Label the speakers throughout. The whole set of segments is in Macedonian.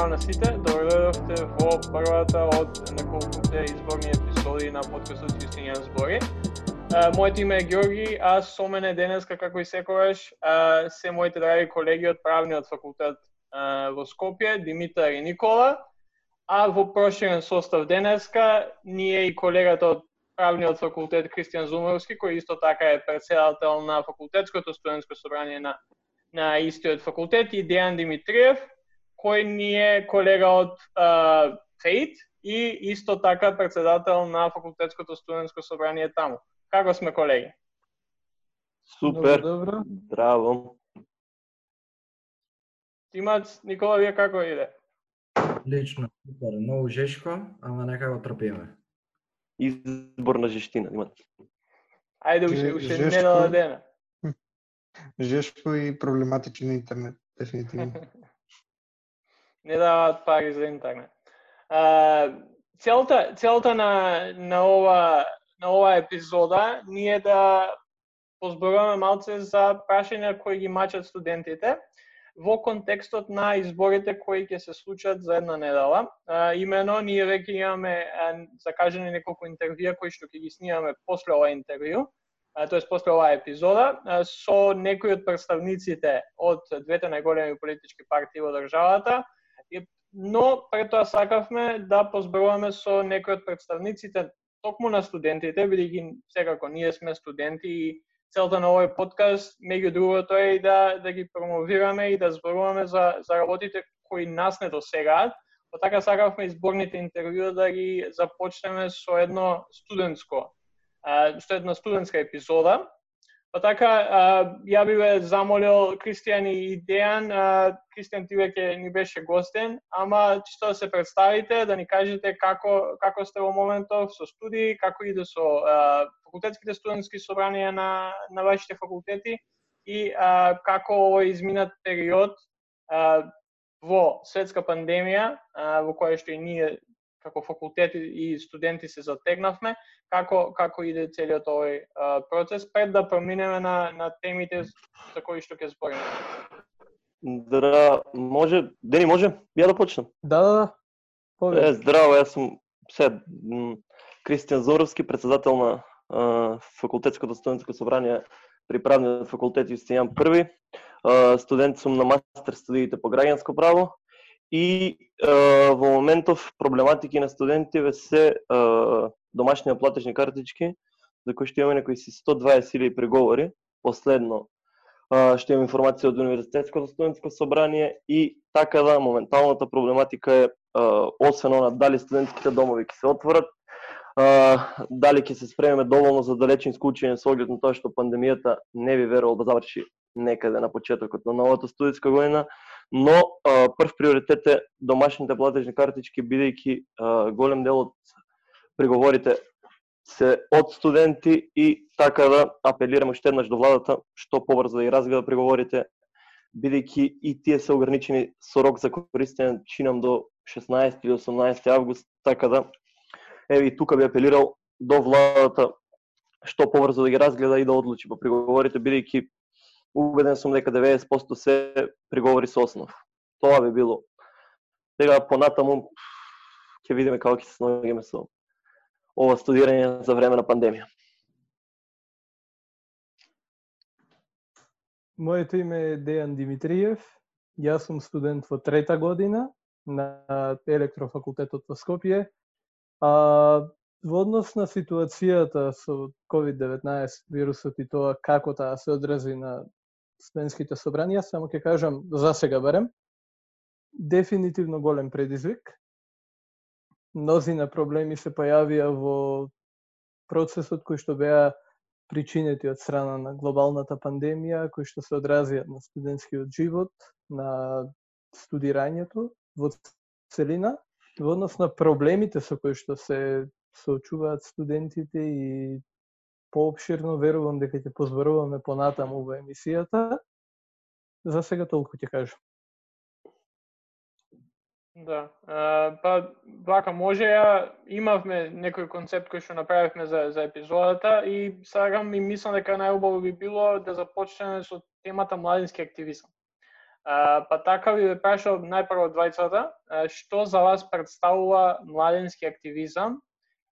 Speaker 1: Здраво на сите, добро во првата од неколкуте изборни епизоди на подкастот Истинија збори. моето име е Георги, а со мене денеска, како и секогаш, се моите драги колеги од правниот факултет во Скопје, Димитар и Никола, а во проширен состав денеска ние и колегата од правниот факултет Кристијан Зумовски, кој исто така е председател на факултетското студентско собрание на на истиот факултет и Дејан Димитриев, кој ни е колега од ФЕЙТ и исто така председател на факултетското студентско собрание таму. Како сме колеги?
Speaker 2: Супер.
Speaker 1: Добро, добро.
Speaker 2: Здраво.
Speaker 1: Тимац, Никола, вие како иде?
Speaker 3: Лично, супер, многу жешко, ама нека го трпиме.
Speaker 2: Избор на жештина, имат.
Speaker 1: Ајде, уште, уште недела дена.
Speaker 4: Жешко и проблематичен интернет, дефинитивно.
Speaker 1: не даваат пари за интернет. А, целта целта на на ова на ова епизода ние да позборуваме малце за прашања кои ги мачат студентите во контекстот на изборите кои ќе се случат за една недела. А, имено, ние веќе имаме закажени неколку интервјуа кои што ќе ги снимаме после ова интервју, тоест после оваа епизода, а, со некои од представниците од двете најголеми политички партии во државата, но пред тоа сакавме да позборуваме со некои од представниците токму на студентите, бидејќи секако ние сме студенти и целта на овој подкаст, меѓу другото е и да, да ги промовираме и да зборуваме за, за работите кои нас не досегаат. Па така сакавме изборните интервјуа да ги започнеме со едно студентско, со една студентска епизода, Па така, а, ја би ве замолил Кристијан и Дејан, Кристијан ти веќе ни беше гостен, ама чисто да се представите, да ни кажете како како сте во моментов со студии, како иде со а, факултетските студентски собранија на на вашите факултети и а, како овој изминат период а, во светска пандемија, а, во која што и ние како факултет и студенти се затегнавме, како како иде целиот овој а, процес пред да проминеме на на темите за кои што ќе збориме.
Speaker 2: Здра, може, Дени може? Ја да почнам.
Speaker 1: Да, да, да.
Speaker 2: Пове. Е, здраво, јас сум се Кристијан Зоровски, председател на а, факултетското студентско собрание при правниот факултет Јустијан Први. А, студент сум на мастер студиите по граѓанско право и е, во моментов проблематики на студентите се е, домашни платежни картички, за кои што имаме некои си 120.000 преговори, последно. Е, што имам информација од Универзитетското студентско собрание и така да моменталната проблематика е, е освен она дали студентските домови ќе се отворат, дали ќе се спремеме доволно за далечинско учење со оглед на тоа што пандемијата не ви верувал да заврши некаде на почетокот на новата студентска година, но а, прв приоритет е домашните платежни картички, бидејќи голем дел од приговорите се од студенти и така да апелираме уште еднаш до владата што побрзо да ги разгледа приговорите, бидејќи и тие се ограничени со рок за користење чинам до 16 или 18 август, така да еве и тука би апелирал до владата што побрзо да ги разгледа и да одлучи по приговорите, бидејќи убеден сум дека 90% се приговори со основ. Тоа би било. Сега понатаму ќе видиме како ќе се сногиме со ова студирање за време на пандемија.
Speaker 5: Моето име е Дејан Димитриев. Јас сум студент во трета година на електрофакултетот во Скопје. А, во однос на ситуацијата со COVID-19 вирусот и тоа како таа се одрази на студентските собранија, само ќе кажам за сега барем, дефинитивно голем предизвик. Мнозина проблеми се појавија во процесот кој што беа причинети од страна на глобалната пандемија, кои што се одразија на студентскиот живот, на студирањето во целина, во однос на проблемите со кои што се соочуваат студентите и пообширно верувам дека ќе позборуваме понатаму во емисијата. За сега толку ќе кажам.
Speaker 1: Да. А, па, вака, може ја, имавме некој концепт кој што направивме за, за епизодата и сагам и мислам дека најубаво би било да започнеме со темата младински активизам. А, па така ви прашал најпрво двајцата, што за вас представува младински активизам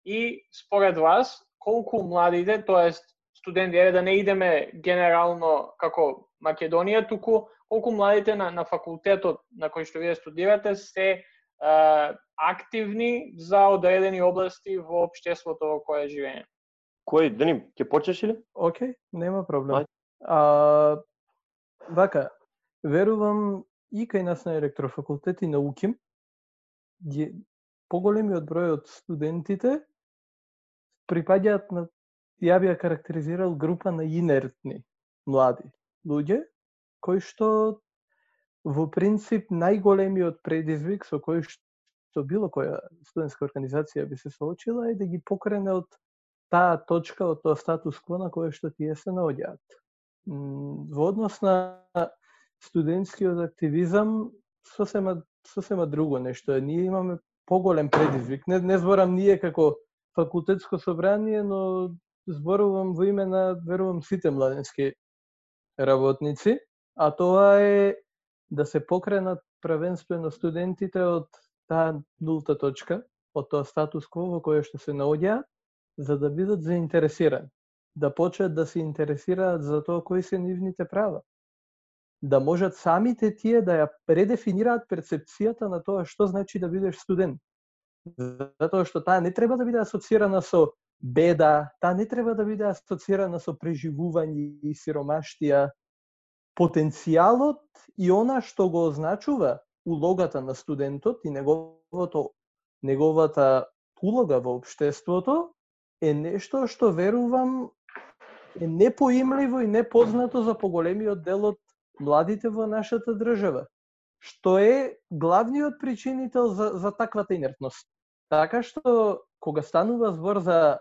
Speaker 1: и според вас колку младите, тоест студенти, еве да не идеме генерално како Македонија, туку колку младите на, на факултетот на кој што вие студирате се а, активни за одредени области во општеството во кое живееме.
Speaker 2: Кој, Дени, ќе почнеш или?
Speaker 5: Океј, нема проблем. А, вака, верувам и кај нас на електрофакултет и на УКИМ, ги, поголемиот број од студентите припаѓаат на ја би ја карактеризирал група на инертни млади луѓе кои што во принцип најголемиот предизвик со кој што било која студентска организација би се соочила е да ги покрене од таа точка, од тоа статус кво на кое што тие се наоѓаат. Во однос на студентскиот активизам сосема сосема друго нешто. Ние имаме поголем предизвик. Не, не зборам ние како факултетско собрание, но зборувам во име на, верувам, сите младенски работници, а тоа е да се покренат првенствено студентите од таа нулта точка, од тоа статус кво во кое што се наоѓа, за да бидат заинтересирани, да почнат да се интересираат за тоа кои се нивните права, да можат самите тие да ја предефинираат перцепцијата на тоа што значи да бидеш студент. Затоа што таа не треба да биде асоцирана со беда, таа не треба да биде асоцирана со преживување и сиромаштија. Потенцијалот и она што го означува улогата на студентот и неговото неговата улога во општеството е нешто што верувам е непоимливо и непознато за поголемиот дел од младите во нашата држава, што е главниот причинител за, за таквата инертност. Така што, кога станува збор за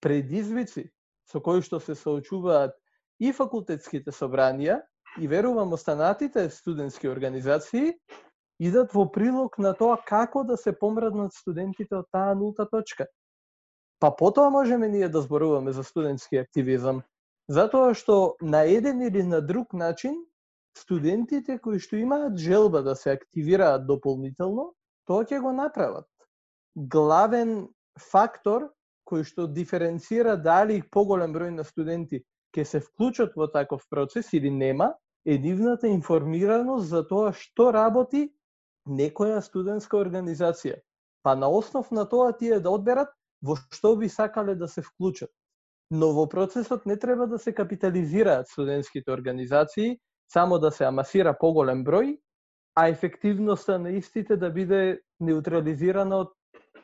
Speaker 5: предизвици со кои што се соочуваат и факултетските собранија, и верувам останатите студентски организации, идат во прилог на тоа како да се помраднат студентите од таа нулта точка. Па потоа можеме ние да зборуваме за студентски активизам, затоа што на еден или на друг начин студентите кои што имаат желба да се активираат дополнително, тоа ќе го направат. Главен фактор кој што диференцира дали поголем број на студенти ќе се вклучат во таков процес или нема, е нивната информираност за тоа што работи некоја студентска организација. Па на основ на тоа тие да одберат во што би сакале да се вклучат. Но во процесот не треба да се капитализираат студентските организации, само да се амасира поголем број, а ефективноста на истите да биде неутрализирана од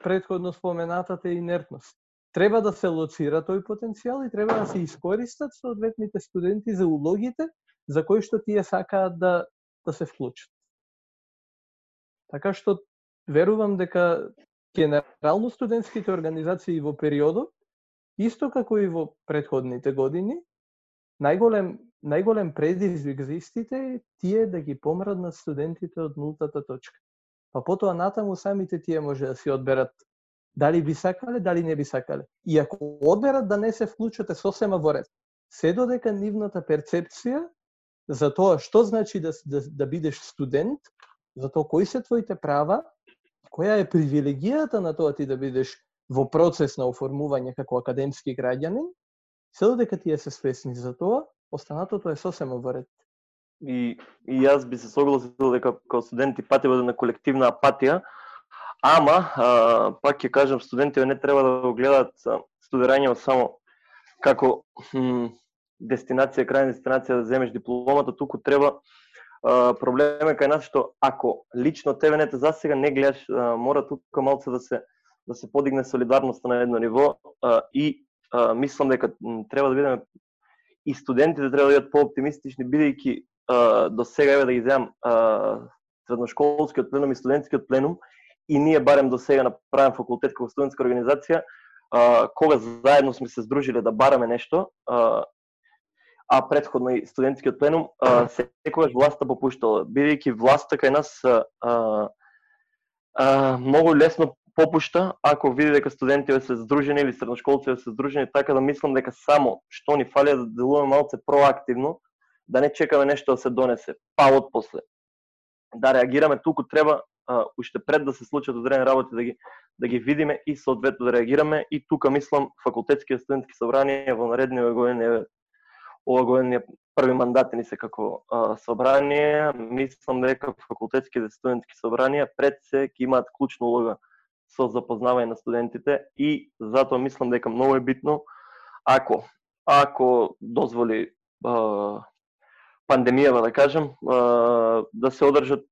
Speaker 5: предходно споменатата инертност треба да се лоцира тој потенцијал и треба да се искористат соодветните студенти за улогите за кои што тие сакаат да да се вклучат. Така што верувам дека генерално студентските организации во периодот исто како и во предходните години најголем најголем предизвик за истите е тие да ги помраднат студентите од нултата точка. Па потоа натаму самите тие може да си одберат дали би сакале, дали не би сакале. И ако одберат да не се вклучате сосема во ред, се додека нивната перцепција за тоа што значи да, да, да бидеш студент, за тоа кои се твоите права, која е привилегијата на тоа ти да бидеш во процес на оформување како академски граѓанин, се додека тие се свесни за тоа, останатото е сосема во ред.
Speaker 2: И, и јас би се согласил дека како студенти патеве на колективна апатија, Ама, а, пак ќе кажам, студентите не треба да го гледаат студирањето само како м, дестинација, крајна дестинација да земеш дипломата, туку треба а, проблем е кај нас што ако лично тебе не те засега не гледаш, а, мора тука малце да се да се подигне солидарноста на едно ниво а, и а, мислам дека треба да бидеме и студентите да треба да бидат пооптимистични бидејќи до сега еве да ги земам средношколскиот пленум и студентскиот пленум и ние барем до сега направен факултет како студентска организација, а, кога заедно сме се здружиле да бараме нешто, а, а предходно и студентскиот пленум, а, секогаш власта попуштала, бидејќи власта кај нас а, а, многу лесно попушта ако види дека студентите се здружени или средношколците се здружени, така да мислам дека само што ни фали да делуваме малце проактивно, да не чекаме нешто да се донесе, па од после Да реагираме туку треба а, уште пред да се случат одредени работи да ги да ги видиме и соодветно да реагираме. И тука мислам факултетски студентски собрание во наредни години ова година први мандат ни се како а, собрание, мислам дека факултетските студентски собранија пред се ќе имаат клучна улога со запознавање на студентите и затоа мислам дека многу е битно ако ако дозволи а, пандемијава, да кажем, да се одржат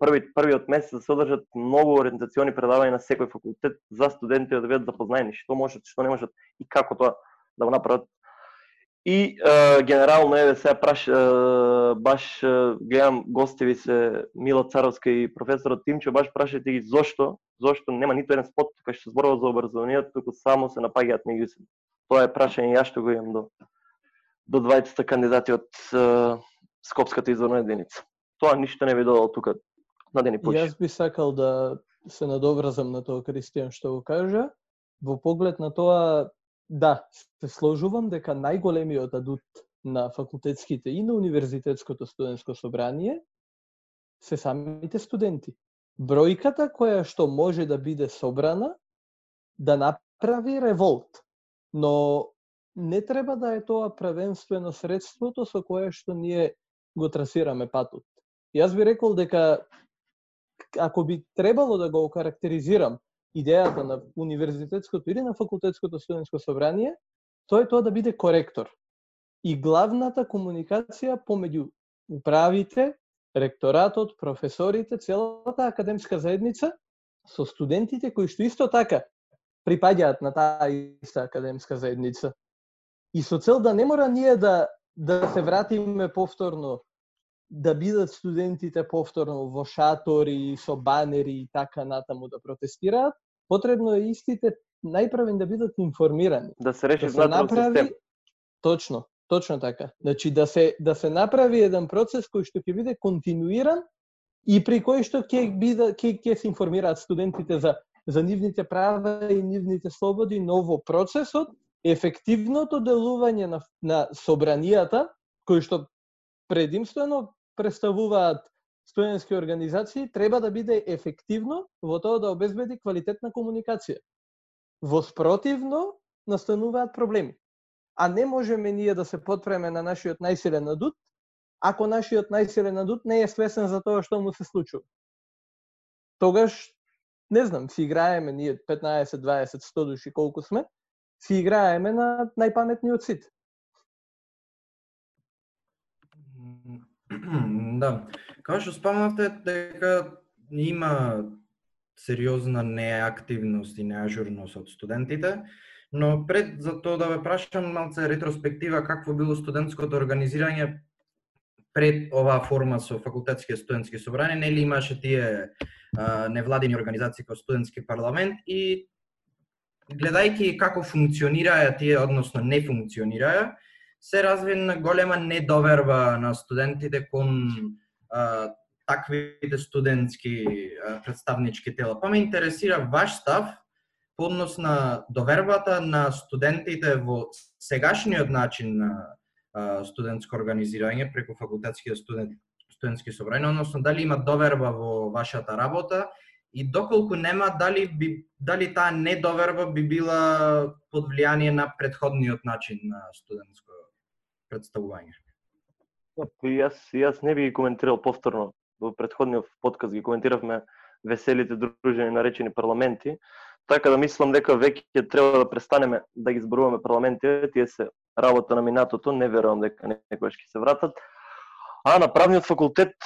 Speaker 2: први, првиот месец да се одржат многу ориентациони предавања на секој факултет за студентите да бидат запознаени што можат, што не можат и како тоа да го направат. И е, генерално еве сега праш е, баш е, гледам гостеви се Мила Царовска и професорот Тимчо баш прашајте ги зошто, зошто нема ниту еден спот кај што зборува за образованието, туку само се напаѓаат меѓу се. Тоа е прашање ја што го имам до до двајцата кандидати од Скопската изборна единица. Тоа ништо не ви додало тука на дени почи.
Speaker 5: Јас би сакал да се надовразам на тоа Кристијан што го кажа. Во поглед на тоа, да, се сложувам дека најголемиот адут на факултетските и на универзитетското студентско собрание се самите студенти. Бројката која што може да биде собрана да направи револт. Но не треба да е тоа првенствено средството со кое што ние го трасираме патот. Јас би рекол дека ако би требало да го окарактеризирам идејата на универзитетското или на факултетското студентско собрание, тоа е тоа да биде коректор. И главната комуникација помеѓу управите, ректоратот, професорите, целата академска заедница со студентите кои што исто така припаѓаат на таа иста академска заедница. И со цел да не мора ние да да се вратиме повторно да бидат студентите повторно во шатори, со банери и така натаму да протестираат, потребно е истите најправен да бидат информирани.
Speaker 2: Да се реши
Speaker 5: да се направи систем. Точно, точно така. Значи да се да се направи еден процес кој што ќе биде континуиран и при кој што ќе биде ќе ќе се информираат студентите за за нивните права и нивните слободи, но во процесот ефективното делување на, на собранијата, кои што предимствено представуваат студентски организации, треба да биде ефективно во тоа да обезбеди квалитетна комуникација. Во спротивно, настануваат проблеми. А не можеме ние да се подпреме на нашиот најсилен надут, ако нашиот најсилен надут не е свесен за тоа што му се случува. Тогаш, не знам, си играеме ние 15, 20, 100 души колку сме, си играеме на најпаметниот сит.
Speaker 3: Да. Како што спомнавте дека има сериозна неактивност и неажурност од студентите, но пред за тоа да ве прашам малце ретроспектива какво било студентското организирање пред оваа форма со факултетски студентски собрани, нели имаше тие а, организации како студентски парламент и гледајќи како функционираја тие, односно не функционираја, се развина голема недоверба на студентите кон а, таквите студентски а, представнички тела. Па ме интересира ваш став по однос на довербата на студентите во сегашниот начин на а, студентско организирање преку факултетски студент, студентски собрање. односно дали има доверба во вашата работа и доколку нема дали би дали таа недоверба би била под влијание на предходниот начин на студентско представување.
Speaker 2: Јас, јас не би ги коментирал повторно. Во предходниот подкаст ги коментиравме веселите дружени наречени парламенти, така да мислам дека веќе треба да престанеме да ги зборуваме парламенти, тие се работа на минатото, не верувам дека некојаш ќе се вратат, А на правниот факултет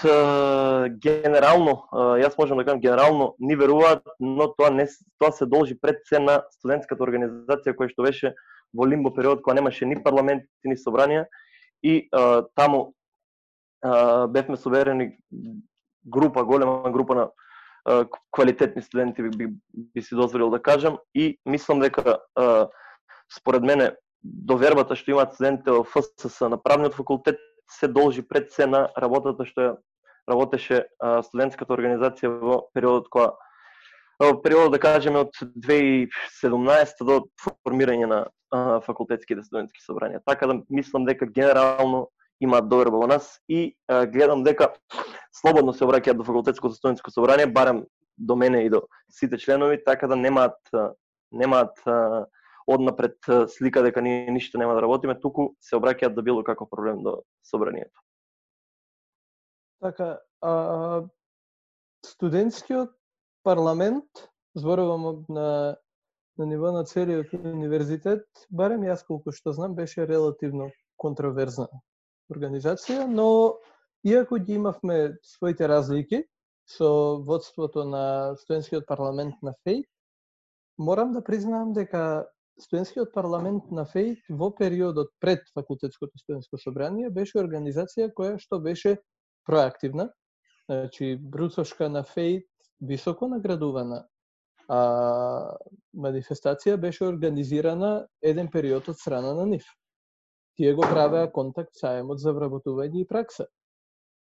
Speaker 2: генерално, јас можам да кажам генерално ни веруваат, но тоа не тоа се должи пред се на студентската организација која што беше во лимбо период кога немаше ни парламент ни собранија и а, таму а, бевме соберени група, голема група на а, квалитетни студенти би, би, би си дозволил да кажам и мислам дека а, според мене довербата што имаат студентите во ФСС на правниот факултет се должи пред се на работата што работеше студентската организација во периодот кога периодот да кажеме од 2017 до формирање на факултетските студентски собранија. Така да мислам дека генерално имаат доверба во нас и а, гледам дека слободно се обраќаат до факултетското студентско собрание, барем до мене и до сите членови, така да немаат немаат однапред слика дека ние ништо нема да работиме, туку се обраќаат да било каков проблем до собранието.
Speaker 5: Така, а, студентскиот парламент, зборувам на на ниво на целиот универзитет, барем јас колку што знам, беше релативно контроверзна организација, но иако ги имавме своите разлики со водството на студентскиот парламент на ФЕЙ, морам да признаам дека студентскиот парламент на ФЕЙ во периодот пред факултетското студентско собрание беше организација која што беше проактивна, значи бруцошка на ФЕЙ високо наградувана а, манифестација беше организирана еден период од страна на НИФ. Тие го правеа контакт саемот за вработување и пракса.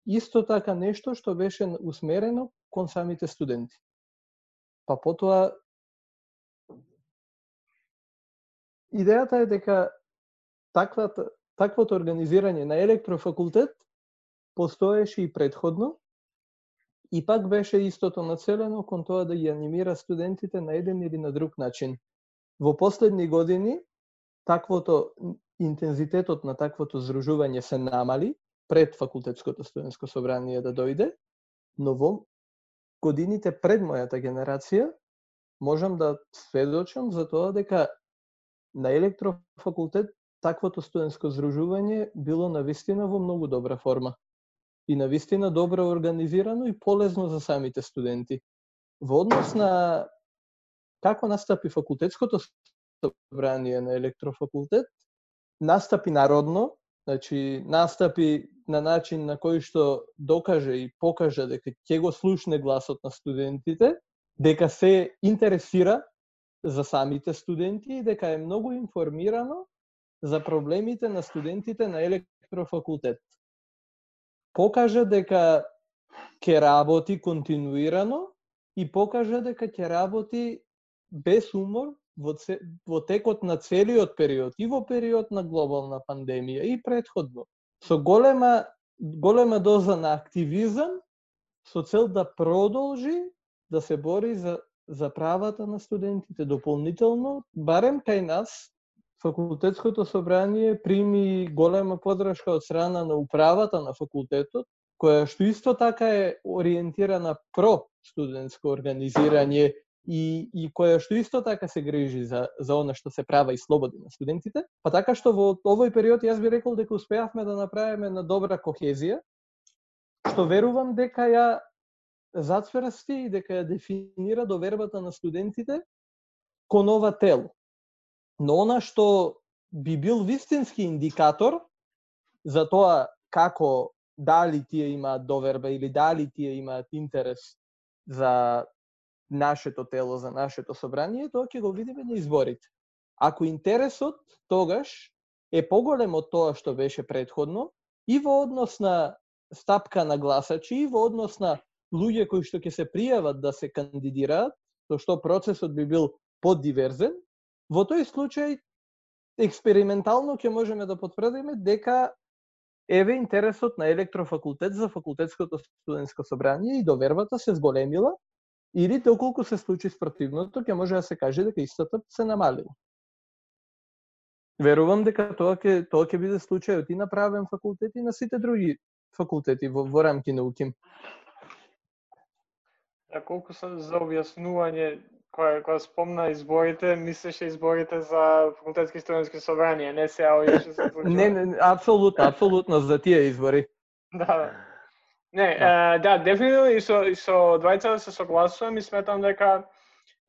Speaker 5: Исто така нешто што беше усмерено кон самите студенти. Па потоа идејата е дека таквата, таквото организирање на електрофакултет постоеше и предходно и пак беше истото нацелено кон тоа да ги анимира студентите на еден или на друг начин. Во последни години таквото интензитетот на таквото здружување се намали пред факултетското студентско собрание да дојде, но во годините пред мојата генерација можам да сведочам за тоа дека на електрофакултет таквото студентско здружување било навистина во многу добра форма и на вистина добро организирано и полезно за самите студенти. Во однос на како настапи факултетското собрание на електрофакултет, настапи народно, значи настапи на начин на кој што докаже и покаже дека ќе го слушне гласот на студентите, дека се интересира за самите студенти и дека е многу информирано за проблемите на студентите на електрофакултет покажа дека ќе работи континуирано и покажа дека ќе работи без умор во, це, во текот на целиот период и во период на глобална пандемија и предходно со голема голема доза на активизам со цел да продолжи да се бори за за правата на студентите дополнително барем кај нас факултетското собрание прими голема подршка од страна на управата на факултетот, која што исто така е ориентирана про студентско организирање и, и која што исто така се грижи за, за она што се права и слободи на студентите. Па така што во овој период јас би рекол дека успеавме да направиме на добра кохезија, што верувам дека ја зацврсти и дека ја дефинира довербата на студентите кон ова тело. Но она што би бил вистински индикатор за тоа како дали тие имаат доверба или дали тие имаат интерес за нашето тело, за нашето собрание, тоа ќе го видиме на изборите. Ако интересот тогаш е поголем од тоа што беше предходно и во однос на стапка на гласачи и во однос на луѓе кои што ќе се пријават да се кандидираат, тоа што процесот би бил поддиверзен, Во тој случај, експериментално ќе можеме да потврдиме дека еве интересот на електрофакултет за факултетското студентско собрание и довербата се зголемила, или доколку се случи спротивното, ќе може да се каже дека истата се намалила. Верувам дека тоа ќе тоа ќе биде случајот и на правен факултет и на сите други факултети во, во рамки на УКИМ.
Speaker 1: А колку се за објаснување која, која спомна изборите, мислеше изборите за факултетски студентски собрание, не се овие што се случува.
Speaker 5: Не, не, апсолутно, апсолутно за тие избори.
Speaker 1: Да, да. Не, да, е, да дефинитивно и со, и со двајца се согласувам и сметам дека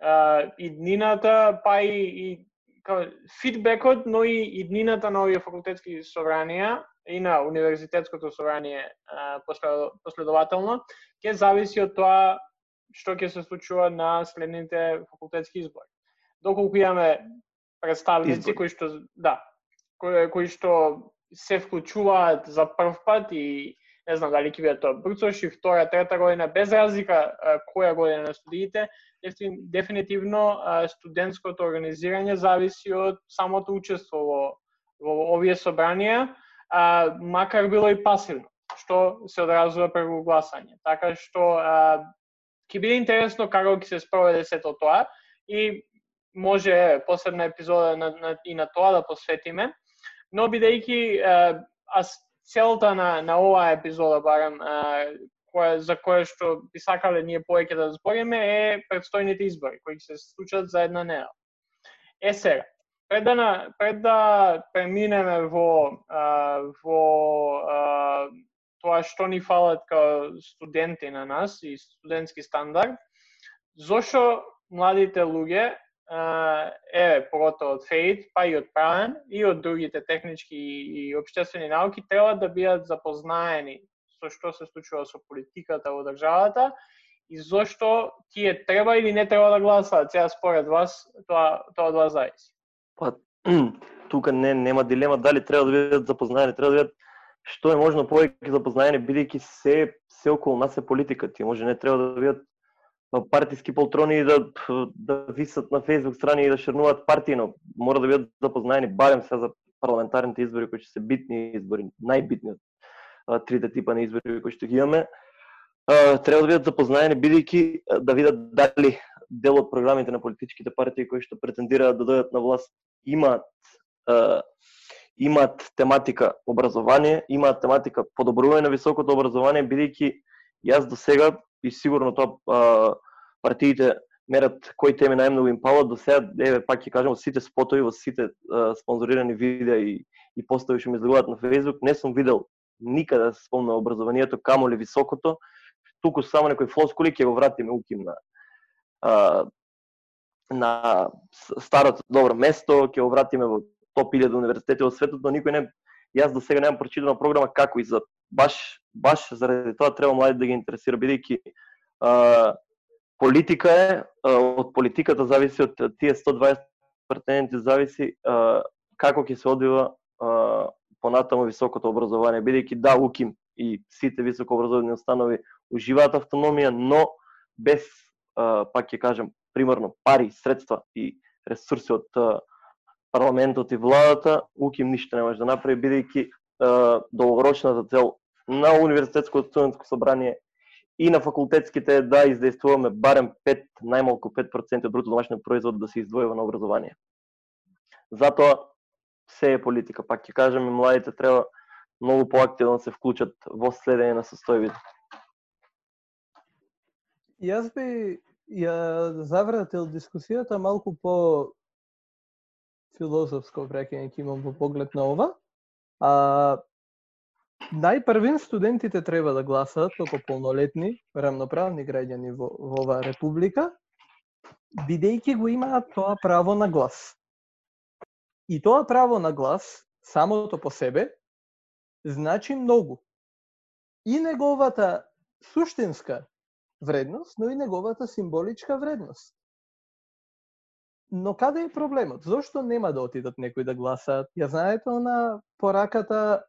Speaker 1: е, и днината, па и, и као, фидбекот, но и, и днината на овие факултетски собранија и на универзитетското собрание последователно, ќе зависи од тоа што ќе се случува на следните факултетски избори. Доколку имаме представници кои што да, кои, кои што се вклучуваат за прв пат и не знам дали ќе бидат тоа брцош и втора, трета година, без разлика која година на студиите, дефинитивно студентското организирање зависи од самото учество во, во овие собранија а, макар било и пасивно, што се одразува преку гласање. Така што а, ќе биде интересно како ќе се спроведе сето тоа и може посебна епизода на, на, и на тоа да посветиме. Но бидејќи аз целта на, на оваа епизода барам која, за која што би сакале ние повеќе да збориме е предстојните избори кои ќе се случат за една недела. Е сега, пред да, пред да преминеме во, а, во а, тоа што ни фалат као студенти на нас и студентски стандард, зошто младите луѓе е поготово од ФЕИД, па и од правен и од другите технички и обштествени науки треба да бидат запознаени со што се случува со политиката во државата и зошто тие треба или не треба да гласаат. Сега според вас тоа тоа од вас зависи.
Speaker 2: Па тука не нема дилема дали треба да бидат запознаени, треба да бидат што е можно повеќе запознаени бидејќи се се околу нас е политика. Ти може не треба да бидат партиски полтрони и да, да висат на фейсбук страни и да шернуваат партијно. Мора да бидат запознаени барем се за парламентарните избори кои ќе се битни избори, најбитни од трите типа на избори кои што ги имаме. Треба да бидат запознаени бидејќи да видат дали дел од програмите на политичките партии кои што претендираат да дојдат на власт имаат имаат тематика образование, имаат тематика подобрување на високото образование, бидејќи јас до сега и сигурно тоа партиите мерат кои теми најмногу им палат до сега, еве пак ќе кажам, сите спотови во сите а, спонзорирани видеа и, и постови што ми излегуваат на Facebook, не сум видел никаде да се спомна образованието, камо ли високото, туку само некои флоскули ќе го вратиме уким на а, на старото добро место, ќе го вратиме во топ 1000 универзитети во светот, но никој не јас до сега немам прочитана програма како и за баш баш заради тоа треба младите да ги интересира бидејќи политика е од политиката зависи од тие 120 претенденти зависи а, како ќе се одвива а, понатамо високото образование. Бидејќи да УКИМ и сите високообразовани установи уживаат автономија, но без а, пак ќе кажам примерно пари, средства и ресурси од парламентот и владата, УКИМ ништо не може да направи бидејќи долгорочната цел на универзитетското студентско собрание и на факултетските да издействуваме барем 5, најмалку 5% од бруто домашниот производ да се издвојува на образование. Затоа се е политика, пак ќе кажам и младите треба многу поактивно да се вклучат во следење на состојбите.
Speaker 5: Јас би ја завратил дискусијата малку по филозофско враќање ќе имам во поглед на ова. А, најпрвин студентите треба да гласаат како полнолетни, рамноправни граѓани во, во оваа република, бидејќи го имаат тоа право на глас. И тоа право на глас, самото по себе, значи многу. И неговата суштинска вредност, но и неговата символичка вредност. Но каде е проблемот? Зошто нема да отидат некои да гласаат? Ја знаете на пораката,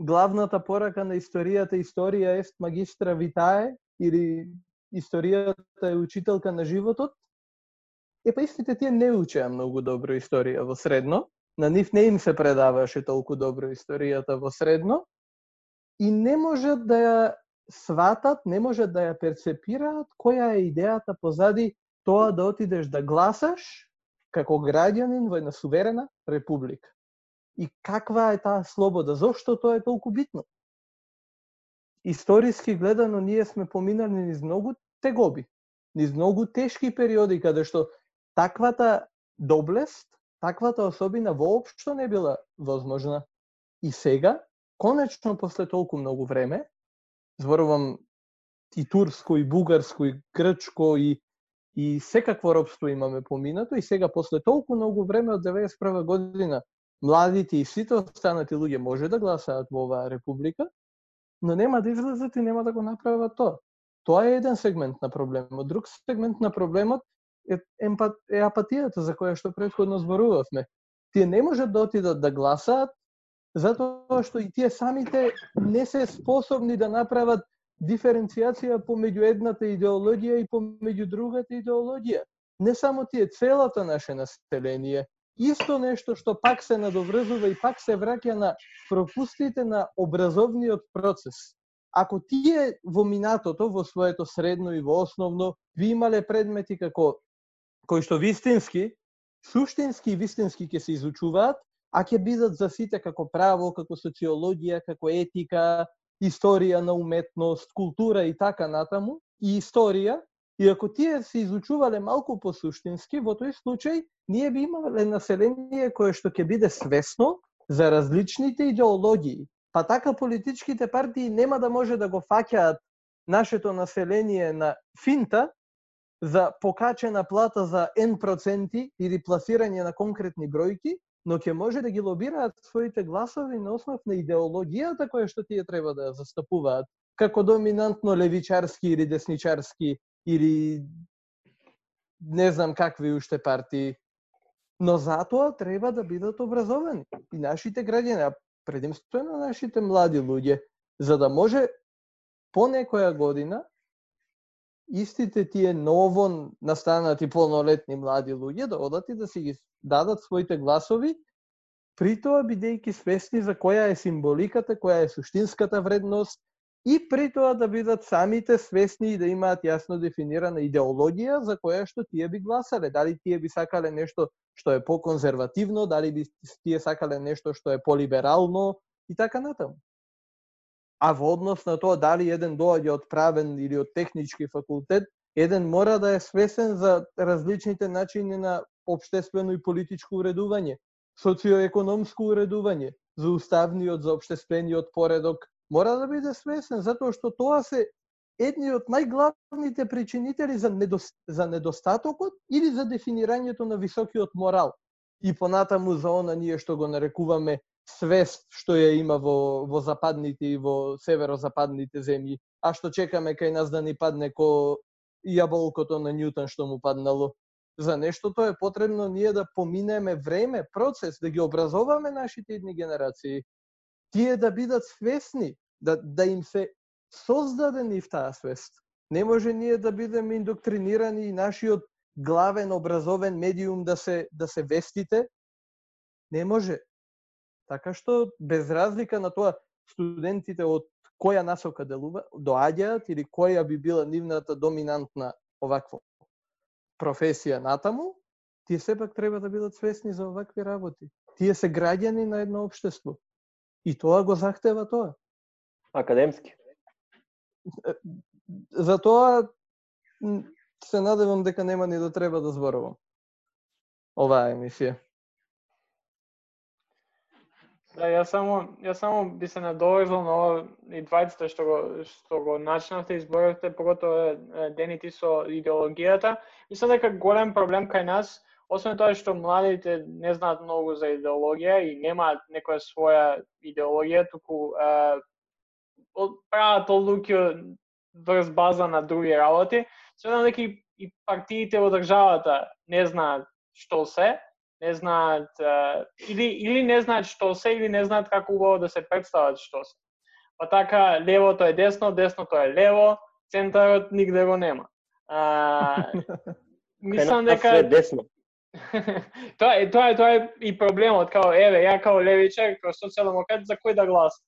Speaker 5: главната порака на историјата, историја ест магистра витае, или историјата е учителка на животот? Е, па истите тие не учеа многу добро историја во средно, на нив не им се предаваше толку добро историјата во средно, и не можат да ја сватат, не можат да ја перцепираат која е идејата позади тоа да отидеш да гласаш како граѓанин во една суверена република. И каква е таа слобода? Зошто тоа е толку битно? Историски гледано, ние сме поминали низ многу тегоби, низ многу тешки периоди каде што таквата доблест, таквата особина воопшто не била возможна. И сега, конечно после толку многу време, зборувам и турско, и бугарско, и грчко, и и секакво робство имаме поминато и сега после толку многу време од 91 година младите и сите останати луѓе може да гласаат во оваа република, но нема да излезат и нема да го направат тоа. Тоа е еден сегмент на проблемот. Друг сегмент на проблемот е, емпат, е апатијата за која што предходно зборувавме. Тие не можат да отидат да гласаат затоа што и тие самите не се способни да направат диференцијација помеѓу едната идеологија и помеѓу другата идеологија. Не само тие, целата наше население исто нешто што пак се надоврзува и пак се враќа на пропустите на образовниот процес. Ако тие во минатото, во своето средно и во основно, ви имале предмети како кои што вистински, суштински и вистински ќе се изучуваат, а ќе бидат за сите како право, како социологија, како етика, историја на уметност, култура и така натаму, и историја, и ако тие се изучувале малку по-суштински, во тој случај ние би имале население кое што ќе биде свесно за различните идеологии. Па така политичките партии нема да може да го фаќаат нашето население на финта за покачена плата за N проценти или пласирање на конкретни бројки, но ќе може да ги лобираат своите гласови на основ на идеологијата која што тие треба да застапуваат, како доминантно левичарски или десничарски или не знам какви уште партии. Но затоа треба да бидат образовани и нашите граѓани, а предимствено нашите млади луѓе, за да може по некоја година истите тие ново настанати полнолетни млади луѓе да одат и да си ги дадат своите гласови, при тоа бидејќи свесни за која е символиката, која е суштинската вредност и при тоа да бидат самите свесни и да имаат јасно дефинирана идеологија за која што тие би гласале. Дали тие би сакале нешто што е поконзервативно, дали би тие сакале нешто што е полиберално и така натаму. А во однос на тоа дали еден доаѓа од правен или од технички факултет, еден мора да е свесен за различните начини на обштествено и политичко уредување, социоекономско уредување, за уставниот, за обштествениот поредок, мора да биде свесен, затоа што тоа се едни од најглавните причинители за, недост... за недостатокот или за дефинирањето на високиот морал. И понатаму за она ние што го нарекуваме свест што ја има во, во западните и во северозападните земји, а што чекаме кај нас да ни падне ко јаболкото на Ньютон што му паднало за нештото е потребно ние да поминеме време, процес, да ги образоваме нашите идни генерации. Тие да бидат свесни, да, да им се создаде нив таа свест. Не може ние да бидеме индоктринирани и нашиот главен образовен медиум да се да се вестите. Не може. Така што без разлика на тоа студентите од која насока делува, доаѓаат или која би била нивната доминантна овакво професија натаму, тие сепак треба да бидат свесни за овакви работи. Тие се граѓани на едно општество. И тоа го захтева тоа.
Speaker 2: Академски.
Speaker 5: За тоа се надевам дека нема ни да треба да зборувам. Оваа емисија.
Speaker 1: Да, јас само јас само би се надоврзал на ова и двајцата што го што го начнавте изборевте, поготово дените со идеологијата. Мислам дека голем проблем кај нас, освен тоа што младите не знаат многу за идеологија и немаат некоја своја идеологија, туку е, прават одлуки врз база на други работи, сметам дека и, и партиите во државата не знаат што се, не знаат или или не знаат што се или не знаат како убаво да се представат што се. Па така левото е десно, десното е лево, центарот нигде го нема. А,
Speaker 2: мислам дека е десно.
Speaker 1: тоа е тоа е тоа е и проблемот као еве ја као левичар, као социјалдемократ за кој да гласам?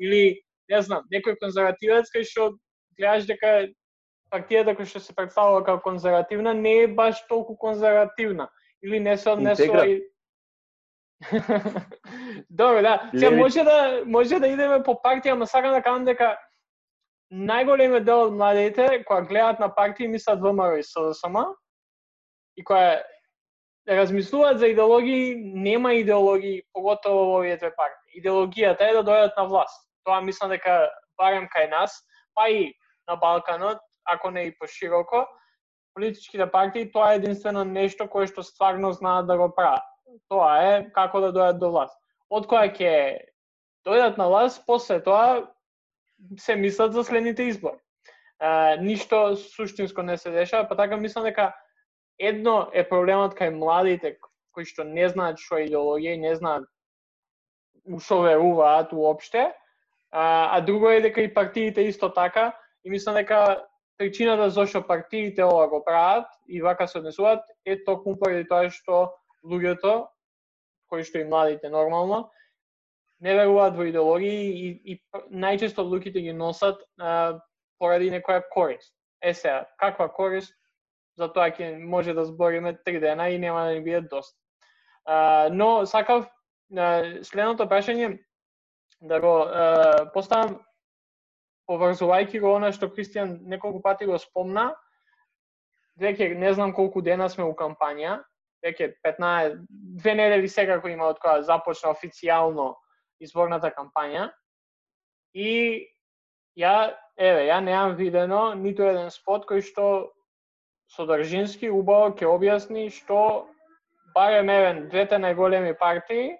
Speaker 1: Или не знам, некој конзервативец кај што гледаш дека партијата која што се представува како конзервативна не е баш толку конзервативна или не се однесува и... Добро, да. Се може да може да идеме по партија, ама сакам да кажам дека најголемиот дел од младите кои гледаат на партии мислат ВМРО и СДСМ и кои размислуваат за идеологии, нема идеологии, поготово во овие две партии. Идеологијата е да дојдат на власт. Тоа мислам дека барем кај нас, па и на Балканот, ако не и пошироко, политичките партии тоа е единствено нешто кое што стварно знаат да го прават. Тоа е како да дојдат до власт. Од која ќе дојдат на власт, после тоа се мислат за следните избори. Е, ништо суштинско не се дешава, па така мислам дека едно е проблемот кај младите кои што не знаат што е идеологија и не знаат што веруваат уопште, а, а друго е дека и партиите исто така и мислам дека причината зашто партиите ова го прават и вака се однесуваат е токму поради тоа што луѓето кои што и младите нормално, не веруваат во идеологии и, и најчесто луѓето ги носат а, поради некоја корист. Е сега, каква корист, за тоа ќе може да збориме три дена и нема да ни биде доста. А, но сакав а, следното прашање да го а, поставам поврзувајќи го она што Кристијан неколку пати го спомна, веќе не знам колку дена сме у кампања, веќе 15, две недели секако има од кога започна официјално изборната кампања. И ја, еве, ја неам видено ниту еден спот кој што содржински убаво ќе објасни што барем евен двете најголеми партии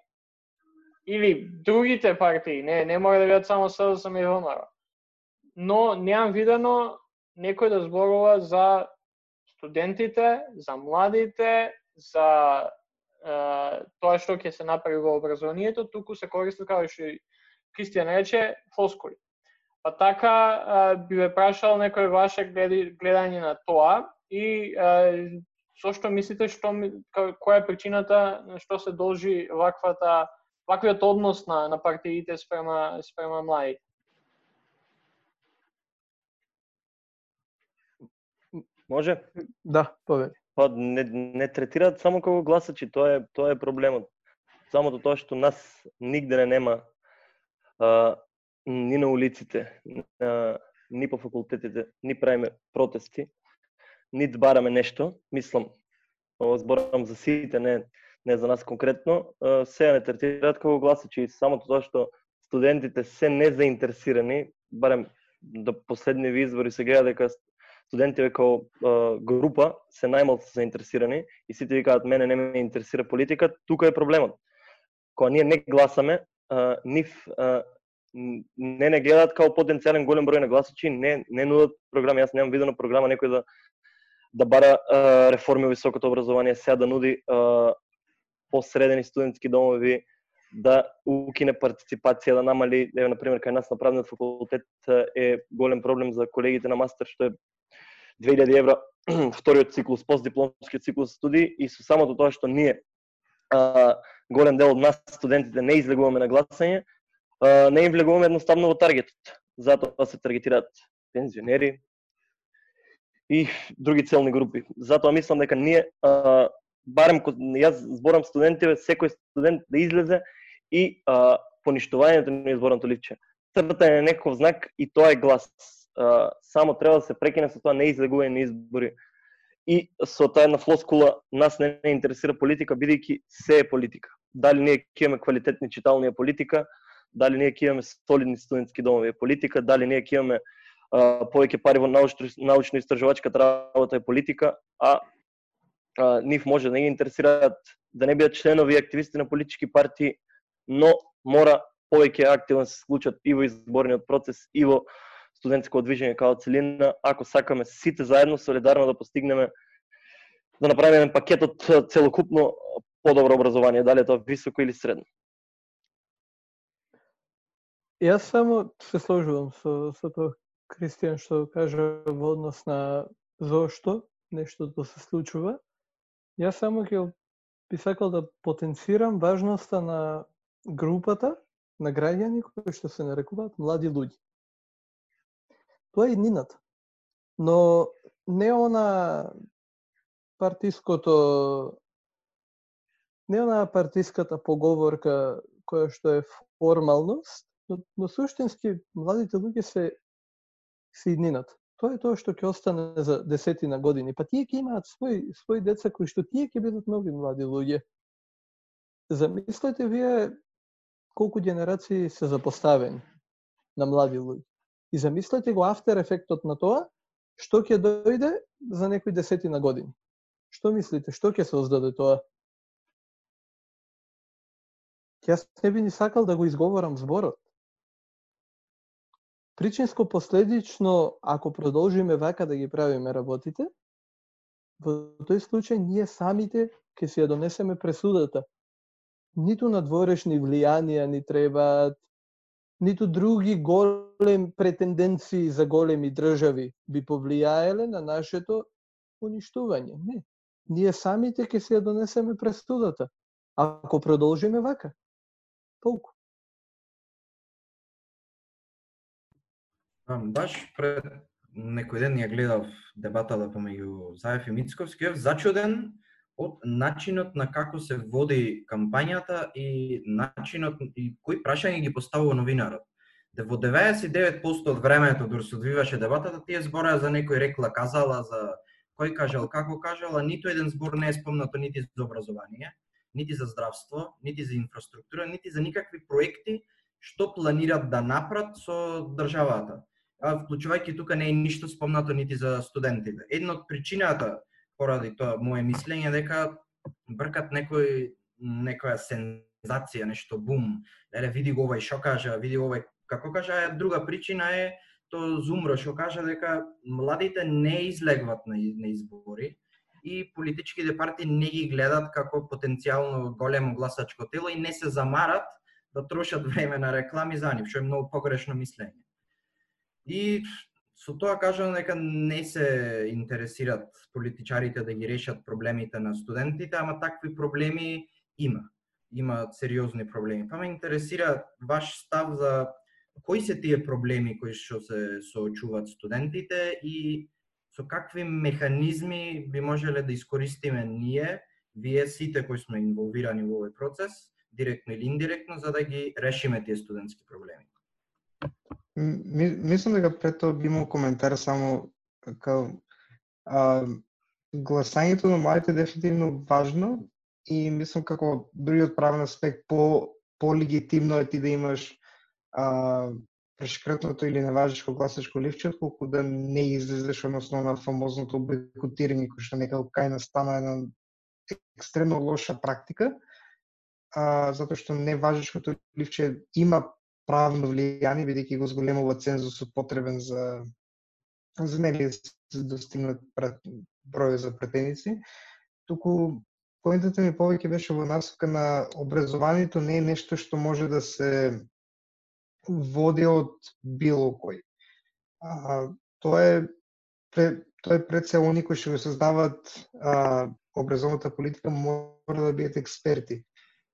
Speaker 1: или другите партии, не, не мора да бидат само СДСМ и ВМРО, но неам видено некој да зборува за студентите, за младите, за е, тоа што ќе се направи во образованието, туку се користат, како што Кристијан рече, фоскули. Па така би ве прашал некој ваше гледање на тоа и е, со што мислите што која е причината што се должи ваквата ваквиот однос на на партиите спрема спрема младите?
Speaker 2: Може?
Speaker 5: Да, повели.
Speaker 2: Па не, не третираат само како гласачи, тоа е тоа е проблемот. Самото тоа што нас нигде не нема а, ни на улиците, а, ни по факултетите, ни правиме протести, ни бараме нешто, мислам, ова зборам за сите, не не за нас конкретно, а, сега не третираат како гласачи самото тоа што студентите се незаинтересирани, барем до последни избори се гледа дека студентите како група се најмалку заинтересирани и сите викаат мене не ме интересира политика, тука е проблемот. Кога ние не гласаме, нив не не гледаат како потенцијален голем број на гласачи, не не нудат програми. Јас немам видено програма некој да да бара а, реформи во високото образование, сега да нуди а, посредени студентски домови, да укине партиципација, да намали, еве на пример кај нас на правниот факултет е голем проблем за колегите на мастер што е 2000 евра вториот циклус, постдипломскиот циклус студии и со самото тоа што ние а, голем дел од нас студентите не излегуваме на гласање, а, не им влегуваме едноставно во таргетот. Затоа се таргетираат пензионери и други целни групи. Затоа мислам дека ние а, барем јас зборам студентите, секој студент да излезе и а, поништувањето на изборното личе. Цртање на некој знак и тоа е глас само треба да се прекине со тоа неизлегување на избори. И со таа една флоскула нас не, не интересира политика, бидејќи се е политика. Дали ние ќе имаме квалитетни читални политика, дали ние ќе имаме солидни студентски домови политика, дали ние ќе имаме повеќе пари во научно истражувачката работа е политика, а, а нив може да не ги интересираат да не бидат членови и активисти на политички партии, но мора повеќе активно да се случат и во изборниот процес и во студентско движење као целина, ако сакаме сите заедно солидарно да постигнеме да направиме еден пакет од целокупно подобро образование, дали е тоа високо или средно.
Speaker 5: Јас само се сложувам со, со тоа Кристијан што кажа во однос на зошто нештото да се случува. Јас само ќе би сакал да потенцирам важноста на групата на граѓани кои што се нарекуваат млади луѓе. Тоа е иднината. Но не она партиското не она партиската поговорка која што е формалност, но, но суштински младите луѓе се се иднината. Тоа е тоа што ќе остане за десетина години. Па тие ќе имаат свој своји деца кои што тие ќе бидат нови млади луѓе. Замислете вие колку генерации се запоставени на млади луѓе. И замислете го афтер ефектот на тоа, што ќе дојде за некои десетина години. Што мислите, што ќе се оздаде тоа? Јас не би ни сакал да го изговорам зборот. Причинско последично, ако продолжиме вака да ги правиме работите, во тој случај ние самите ќе си ја донесеме пресудата. Ниту надворешни влијанија ни требаат, ниту други голем претенденции за големи држави би повлијаеле на нашето уништување. Не. Ние самите ќе се ја донесеме престудата. ако продолжиме вака. Толку.
Speaker 3: Баш пред некој ден ја гледав дебатата помеѓу Заев и Мицковски, зачуден од начинот на како се води кампањата и начинот и кои прашања ги поставува новинарот. Де во 99% од времето дори се одвиваше дебатата, тие збораја за некој рекла казала, за кој кажал, како кажала, ниту еден збор не е спомнато нити за образование, нити за здравство, нити за инфраструктура, нити за никакви проекти што планират да напрат со државата. А вклучувајќи тука не е ништо спомнато нити за студентите. Една од причината поради тоа мое мислење дека бркат некој некоја сензација, нешто бум. Еле види го овај што кажа, види овој, овај како кажа, друга причина е то Зумро што кажа дека младите не излегват на, на избори и политичките партии не ги гледат како потенцијално големо гласачко тело и не се замарат да трошат време на реклами за нив, што е многу погрешно мислење. И со тоа кажам дека не се интересират политичарите да ги решат проблемите на студентите, ама такви проблеми има. Има сериозни проблеми. Па ме интересира ваш став за кои се тие проблеми кои што се соочуваат студентите и со какви механизми би можеле да искористиме ние, вие сите кои сме инволвирани во овој процес, директно или индиректно, за да ги решиме тие студентски проблеми.
Speaker 4: Мислам дека пред тоа би имал коментар само као а, гласањето на младите е дефинитивно важно и мислам како другиот правен аспект по по-легитимно е ти да имаш а, прешкртното или неважешко гласачко ливче, колку да не излезеш односно на фамозното бойкотирање кој што некако кај настана една екстремно лоша практика, а, затоа што неважешкото ливче има правно влијание, бидејќи го зголемува цензусот потребен за за нели да достигнат број за претеници, туку поентата ми повеќе беше во насока на образованието не е нешто што може да се води од било кој. А, тоа е пред, тоа е пред се они кои што го создаваат а, образовната политика мора да бидат експерти.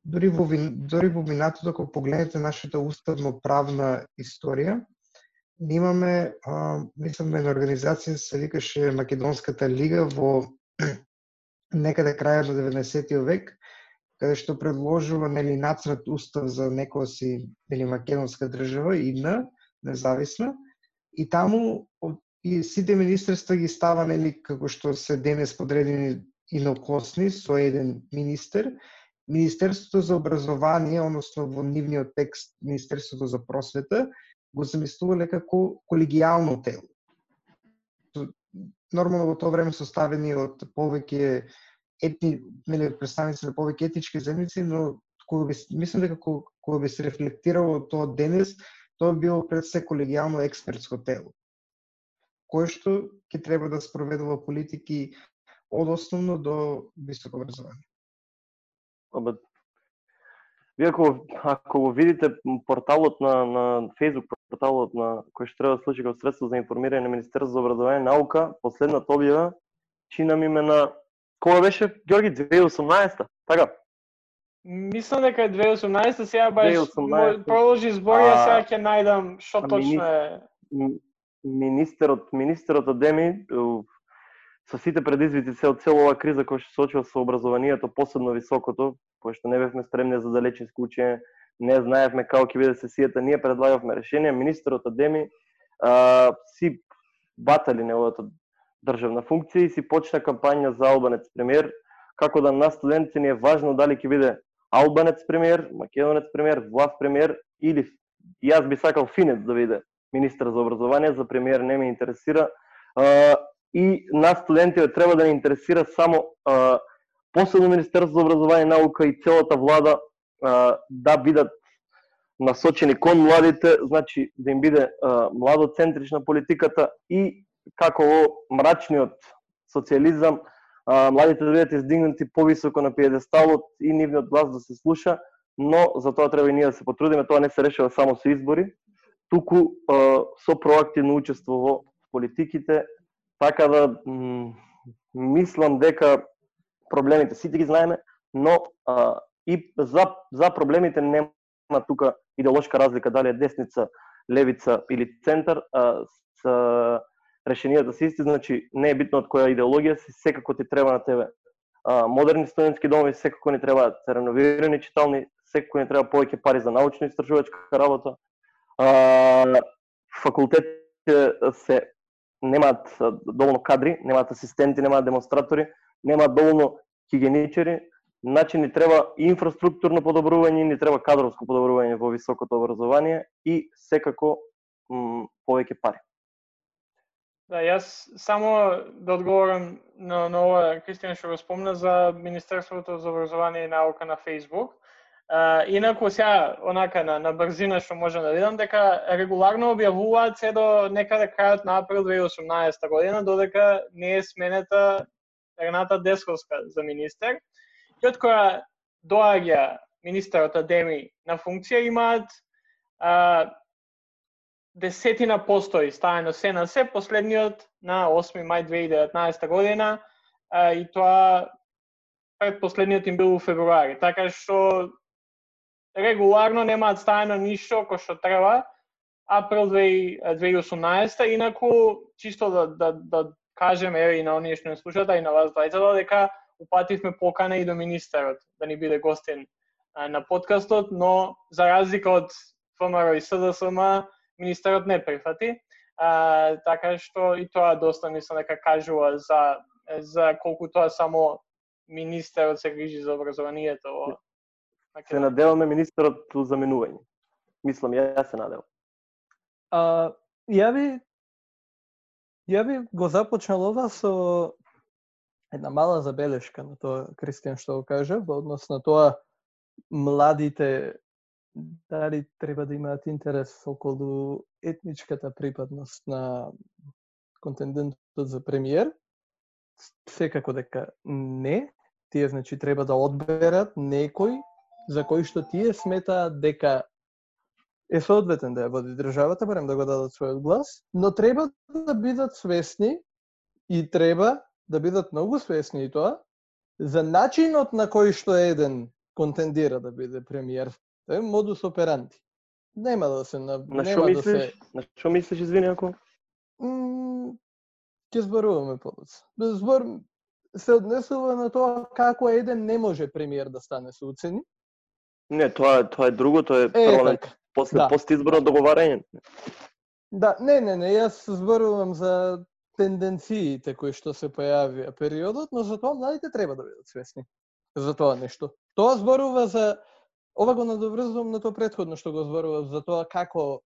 Speaker 4: Дори во, дори во минатото, ако погледнете нашата уставно-правна историја, имаме, а, мислам, една организација се викаше Македонската лига во некаде крајот на 90 век, каде што предложува нели нацрт устав за некоја си нели македонска држава идна, независна и таму и сите министерства ги става нели како што се денес подредени инокосни со еден министер Министерството за образование, односно во нивниот текст Министерството за просвета, го замислувале како колегијално тело. Нормално во тоа време составени од повеќе етни, нели, представници на повеќе етички земјици, но кога би, мислам дека кога би се рефлектирало тоа денес, тоа било пред се колегијално експертско тело, кое што ќе треба да спроведува политики од основно до високо образование.
Speaker 2: Абе, вие ако, ако го видите порталот на, на Facebook, порталот на кој што треба да служи како средство за информирање на Министерството за образование и наука, последната објава чина ми ме на Кога беше, Георги, 2018 така?
Speaker 1: Мислам дека е 2018 сега баш 2018. продолжи зборија, сега ќе најдам што точно е.
Speaker 2: Министерот, министерот Адеми со сите предизвици се од цела оваа криза која што се очува со образованието, посебно високото, кој што не бевме спремни за далечинско учење, не знаевме како ќе биде сесијата, ние предлагавме решение, министерот Адеми а, си батали неговата државна функција и си почна кампања за албанец премиер, како да на студентите ни е важно дали ќе биде албанец премиер, македонец премиер, влав премиер или јас би сакал финец да биде министр за образование, за премиер не ме интересира. А, и нас студентите треба да не интересира само а, посебно Министерство за образование и наука и целата влада а, да бидат насочени кон младите, значи да им биде а, младоцентрична политиката и како во мрачниот социализам младите да бидат издигнати повисоко на пиедесталот и нивниот глас да се слуша, но за тоа треба и ние да се потрудиме, тоа не се решава само со избори, туку со проактивно учество во политиките, така да мислам дека проблемите сите ги знаеме, но а, и за, за проблемите нема тука идеолошка разлика дали е десница, левица или центар, а, с решенијата се исти, значи не е битно од која идеологија си, секако ти треба на тебе. А, модерни студентски домови секако ни треба реновирани читални, секако ни треба повеќе пари за научно истражувачка работа. А, факултетите се немаат доволно кадри, немаат асистенти, немаат демонстратори, немаат доволно хигиеничари, значи ни треба инфраструктурно подобрување, ни треба кадровско подобрување во високото образование и секако повеќе пари.
Speaker 1: Да, јас само да одговорам на, на ова Кристијан што го спомна за Министерството за образование и наука на Facebook. Uh, инаку сега, онака на, на брзина што можам да видам, дека регуларно објавуваат се до некаде крајот на април 2018 година, додека не е сменета Рената Десковска за министер. И од која доаѓа министерот Адеми на функција, имаат uh, десетина постои ставено се на се, последниот на 8 мај 2019 година, uh, и тоа предпоследниот им бил у февруари. Така што регуларно немаат стајано ништо кој што треба, април 2018, инаку чисто да, да, да кажем еве и на оние што не слушаат, и на вас двајцата да, дека упативме покана и до министерот да ни биде гостин а, на подкастот, но за разлика од ФМР и СДСМ, министерот не прифати. А, така што и тоа доста мислам дека кажува за за колку тоа само министерот се грижи за образованието во
Speaker 2: Се надеваме министерот заменување. Мислам, јас се надевам.
Speaker 5: А, ја би ја би го започнал ова со една мала забелешка на тоа Кристијан што го кажа во однос на тоа младите дали треба да имаат интерес околу етничката припадност на контендентот за премиер. Секако дека не, тие значи треба да одберат некој за кој што тие сметаат дека е соодветен да ја води државата, барем да го дадат својот глас, но треба да бидат свесни и треба да бидат многу свесни и тоа за начинот на кој што еден контендира да биде премиер. Тоа е модус операнти. Нема да се на,
Speaker 2: на
Speaker 5: нема
Speaker 2: мислиш?
Speaker 5: да се
Speaker 2: На што мислиш, извини ако?
Speaker 5: ќе зборуваме подоцна. Збор се однесува на тоа како еден не може премиер да стане со уцени,
Speaker 2: Не, тоа тоа е друго, тоа е,
Speaker 5: Е,
Speaker 2: парламент
Speaker 5: така.
Speaker 2: после
Speaker 5: Да.
Speaker 2: постизборно договарање.
Speaker 5: Да, не, не, не, јас зборувам за тенденциите кои што се појавија периодот, но за тоа младите треба да бидат свесни за тоа нешто. Тоа зборува за ова го надоврзувам на тоа претходно што го зборував за тоа како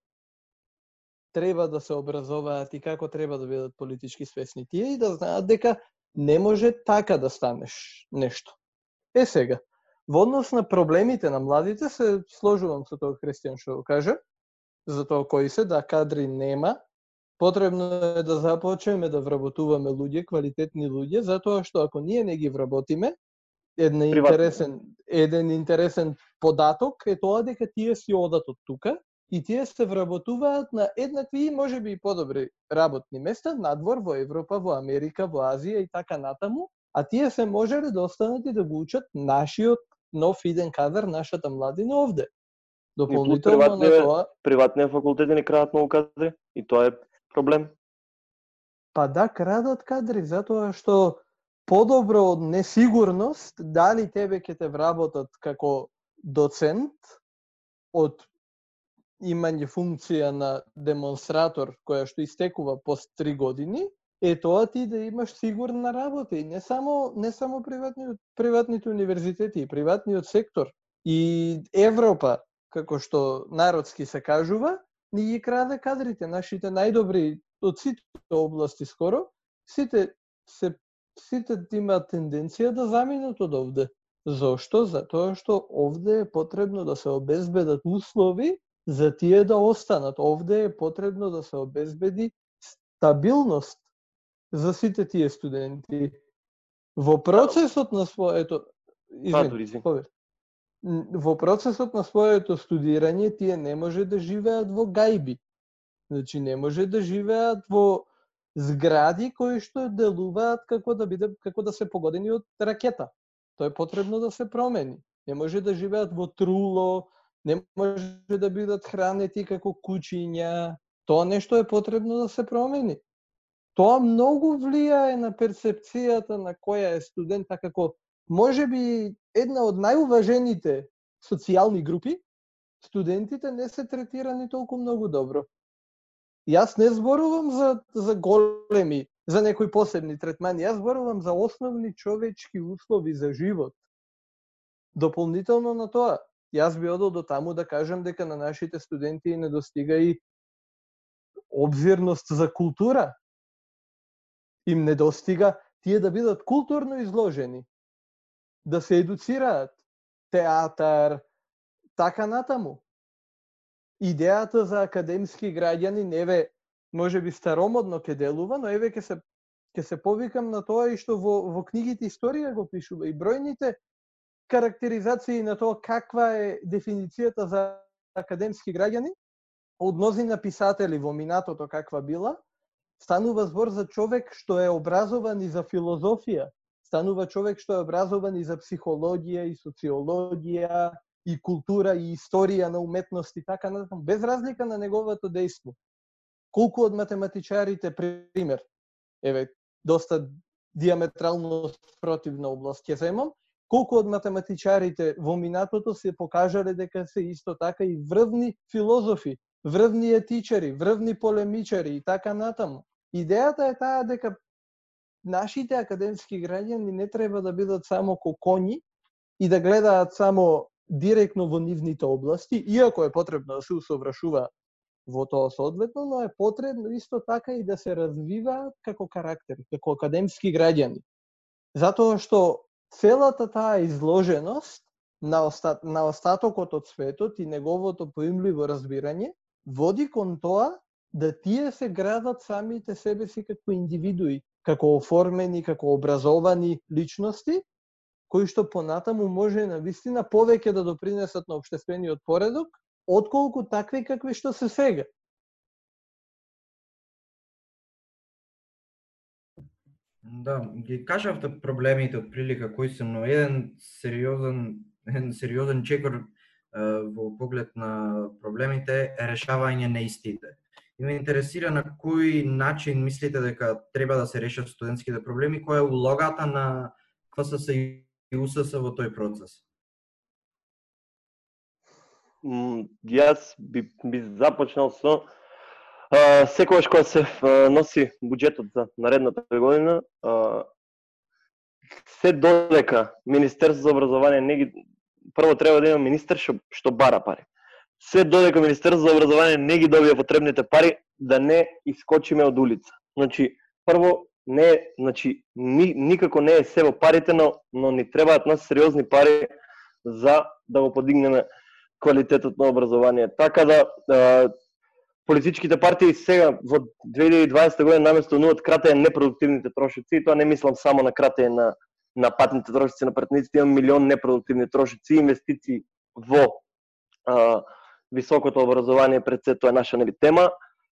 Speaker 5: треба да се образуваат и како треба да бидат политички свесни тие и да знаат дека не може така да станеш нешто. Е сега, во однос на проблемите на младите се сложувам со тоа Христијан што го кажа, за тоа кои се, да кадри нема, потребно е да започнеме да вработуваме луѓе, квалитетни луѓе, затоа што ако ние не ги вработиме, една
Speaker 2: Приватно.
Speaker 5: интересен, еден интересен податок е тоа дека тие си одат од тука и тие се вработуваат на еднакви и можеби и подобри работни места надвор во Европа, во Америка, во Азија и така натаму, а тие се можеле да останат и да го учат нашиот нов иден кадар, нашата младина овде. Дополнително на
Speaker 2: приватниве-
Speaker 5: тоа,
Speaker 2: Приватниот факултети ни крадат многу кадри и тоа е проблем.
Speaker 5: Па да, крадат кадри, затоа што подобро од несигурност, дали тебе ќе те вработат како доцент од имање функција на демонстратор која што истекува пост три години, е тоа ти да имаш сигурна работа и не само не само приватниот приватните универзитети, и приватниот сектор и Европа, како што народски се кажува, ни ги краде кадрите, нашите најдобри од сите области скоро, сите се сите имаат тенденција да заминат од овде. Зошто? Затоа што овде е потребно да се обезбедат услови за тие да останат. Овде е потребно да се обезбеди стабилност за сите тие студенти. Во процесот на своето
Speaker 2: Па,
Speaker 5: извини. Н- во процесот на своето студирање тие не може да живеат во гајби. Значи не може да живеат во згради кои што делуваат како да биде како да се погодени од ракета. Тоа е потребно да се промени. не може да живеат во труло, не може да бидат хранети како кучиња. Тоа нешто е потребно да се промени. Тоа многу влијае на перцепцијата на која е студент, така како може би една од најуважените социјални групи, студентите не се третирани толку многу добро. Јас не зборувам за, за големи, за некои посебни третмани, јас зборувам за основни човечки услови за живот. Дополнително на тоа, јас би одел до таму да кажам дека на нашите студенти не достига и обзирност за култура. Им недостига тие да бидат културно изложени, да се едуцираат, театар, така натаму. Идејата за академски граѓани неве може би старомодно ке делува, но еве ке се ке се повикам на тоа и што во во книгите историја го пишува. И бројните карактеризации на тоа каква е дефиницијата за академски граѓани од на писатели во минатото каква била, станува збор за човек што е образован и за филозофија, станува човек што е образован и за психологија и социологија и култура и историја на уметност и така натаму, без разлика на неговото дејство. Колку од математичарите, пример, еве, доста диаметрално спротивна област ќе земам, колку од математичарите во минатото се покажале дека се исто така и врвни филозофи, врвни етичари, врвни полемичари и така натаму. Идејата е таа дека нашите академски граѓани не треба да бидат само кокоњи и да гледаат само директно во нивните области, иако е потребно да се усовршува во тоа соодветно, но е потребно исто така и да се развиваат како карактер, како академски граѓани. Затоа што целата таа изложеност на, на остатокот од светот и неговото поимливо разбирање води кон тоа да тие се градат самите себе си како индивидуи, како оформени, како образовани личности, кои што понатаму може на вистина повеќе да допринесат на обштествениот поредок, отколку такви какви што се сега.
Speaker 3: Да, ги кажавте проблемите од прилика кои се, но еден сериозен еден сериозен чекор во поглед на проблемите е решавање на истите. И ме интересира на кој начин мислите дека треба да се решат студентските проблеми, која е улогата на КФСС и УСС во тој процес?
Speaker 2: Јас би, би започнал со а, секогаш кога се носи буџетот за наредната година, а, се додека Министерство за образование не ги прво треба да има министер што, што бара пари. Се додека Министерството за образование не ги добија потребните пари, да не искочиме од улица. Значи, прво не значи ни, никако не е се во парите, но но ни требаат нас сериозни пари за да го подигнеме квалитетот на образование. Така да е, политичките партии сега во 2020 година наместо да нуат кратење непродуктивните трошици, и тоа не мислам само на кратење на на патните трошици на пратениците, имам милион непродуктивни трошици, инвестиции во а, високото образование пред се тоа е наша нели тема.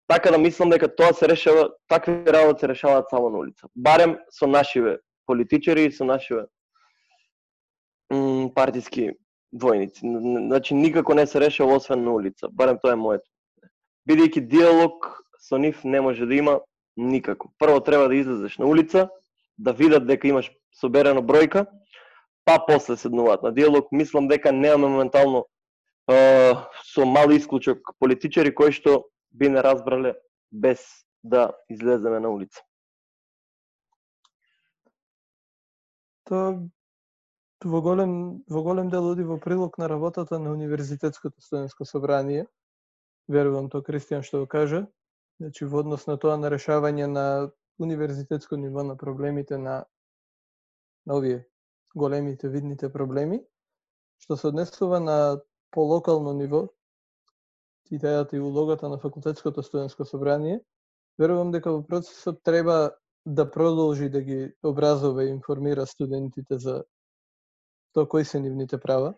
Speaker 2: Така да мислам дека тоа се решава, такви работи се решаваат само на улица. Барем со нашиве политичари и со нашиве партиски војници. Значи никако не се решава освен на улица. Барем тоа е моето. Бидејќи диалог со нив не може да има никако. Прво треба да излезеш на улица, да видат дека имаш соберено бројка, па после седнуваат на диалог. Мислам дека немаме моментално е, со мал исклучок политичари кои што би не разбрале без да излеземе на улица.
Speaker 5: Тоа во голем, во голем дел оди во прилог на работата на Универзитетското студентско собрание. Верувам тоа Кристијан што го каже, Значи во однос на тоа на решавање на универзитетско ниво на проблемите на на овие големите видните проблеми, што се однесува на полокално ниво, идејата и улогата на факултетското студентско собрание, верувам дека во процесот треба да продолжи да ги образува и информира студентите за тоа кои се нивните права,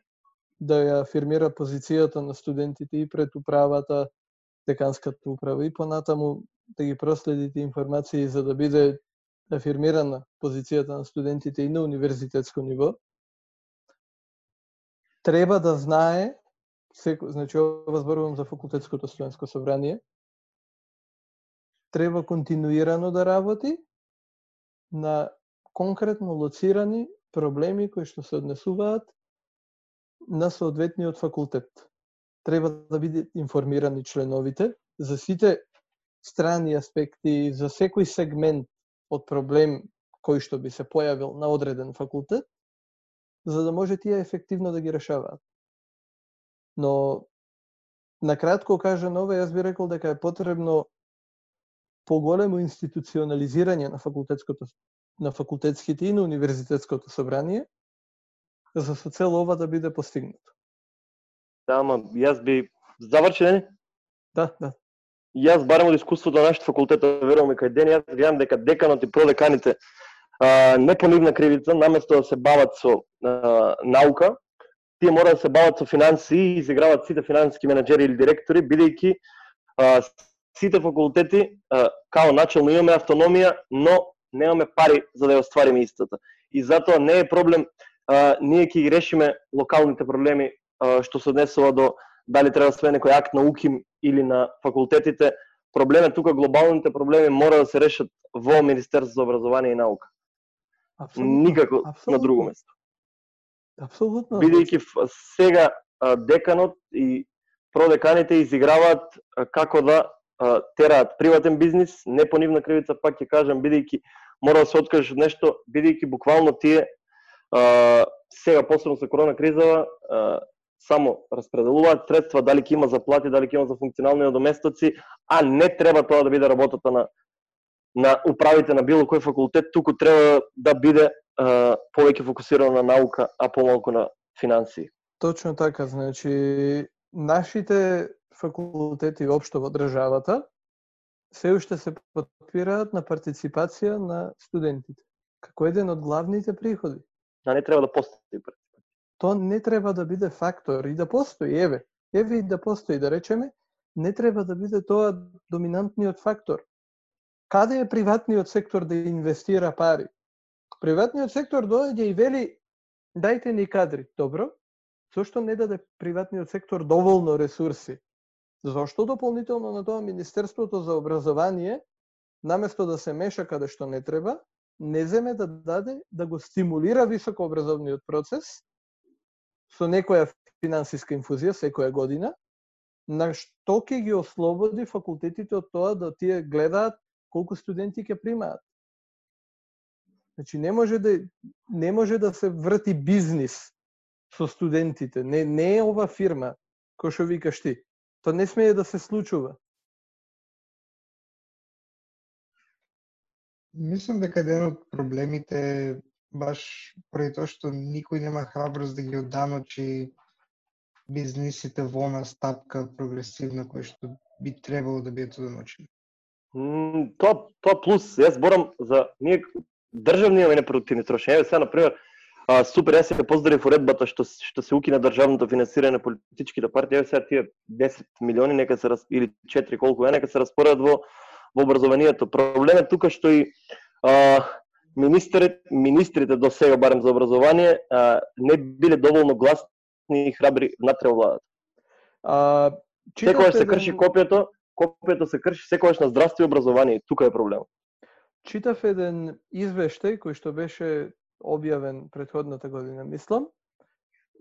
Speaker 5: да ја афирмира позицијата на студентите и пред управата, деканската управа и понатаму да ги проследите информации за да биде афирмирана позицијата на студентите и на универзитетско ниво. треба да знае секо, значи ова зборувам за факултетското студентско собрание, треба континуирано да работи на конкретно лоцирани проблеми кои што се однесуваат на соодветниот факултет. Треба да бидат информирани членовите за сите страни аспекти, за секој сегмент од проблем кој што би се појавил на одреден факултет, за да може тие ефективно да ги решаваат. Но, накратко кажано ова, јас би рекол дека е потребно поголемо институционализирање на факултетското на факултетските и на универзитетското собрание, за со цел ова да биде постигнато.
Speaker 2: Да, ама јас би заврши, не?
Speaker 5: Да, да.
Speaker 2: Јас барем од искуството на нашите факултета, верувам и кај ден, јас гледам дека деканот и продеканите а, не по нивна кривица, наместо да се бават со а, наука, тие мора да се бават со финанси и изиграват сите финансиски менеджери или директори, бидејќи сите факултети а, као начално имаме автономија, но немаме пари за да ја оствариме истата. И затоа не е проблем а, ние ќе ги решиме локалните проблеми а, што се однесува до дали треба да све некој акт на УКИМ или на факултетите. Проблемот тука глобалните проблеми мора да се решат во Министерство за образование и наука.
Speaker 5: Апсолутно.
Speaker 2: Никако
Speaker 5: Апсолутно.
Speaker 2: на друго место.
Speaker 5: Апсолутно.
Speaker 2: Бидејќи сега деканот и продеканите изиграваат како да тераат приватен бизнис, не по нивна кривица, пак ќе кажам, бидејќи мора да се откажеш од нешто, бидејќи буквално тие а, сега посебно со корона кризава а, само распределуваат средства, дали ќе има заплати, дали ќе има за функционални одоместоци, а не треба тоа да биде работата на на управите на било кој факултет, туку треба да биде а, повеќе фокусирано на наука, а помалку на финансии.
Speaker 5: Точно така, значи нашите факултети општо во државата се уште се подпираат на партиципација на студентите, како еден од главните приходи.
Speaker 2: А не треба да постои пред.
Speaker 5: Тоа не треба да биде фактор и да постои, еве, еве и да постои, да речеме, не треба да биде тоа доминантниот фактор. Каде е приватниот сектор да инвестира пари? Приватниот сектор доаѓа и вели дајте ни кадри. Добро, зошто не даде приватниот сектор доволно ресурси? Зошто дополнително на тоа Министерството за образование, наместо да се меша каде што не треба, не земе да даде да го стимулира високообразовниот процес со некоја финансиска инфузија секоја година, на што ќе ги ослободи факултетите од тоа да тие гледаат колку студенти ќе примаат. Значи не може да не може да се врти бизнис со студентите. Не не е ова фирма кој што викаш ти. Тоа не смее да се случува.
Speaker 4: Мислам дека еден од проблемите е баш преди тоа што никој нема храброст да ги оданочи бизнисите во она стапка прогресивна која што би требало да бидат оданочени.
Speaker 2: М, Тоа тоа плюс, јас зборам за ние државни имаме непродуктивни трошења. Еве сега на пример а, супер јас се поздравив уредбата што што се укина државното финансирање на политичките партии. Еве сега тие 10 милиони нека се раз, или 4 колку е нека се распоредат во во образованието. Проблемот тука што и а, министрите, министрите до сега барем за образование а, не биле доволно гласни и храбри внатре во владата.
Speaker 5: А,
Speaker 2: Секогаш се крши копието, копието се крши секогаш на здравство и образование. Тука е проблем.
Speaker 5: Читав еден извештај кој што беше објавен предходната година, мислам.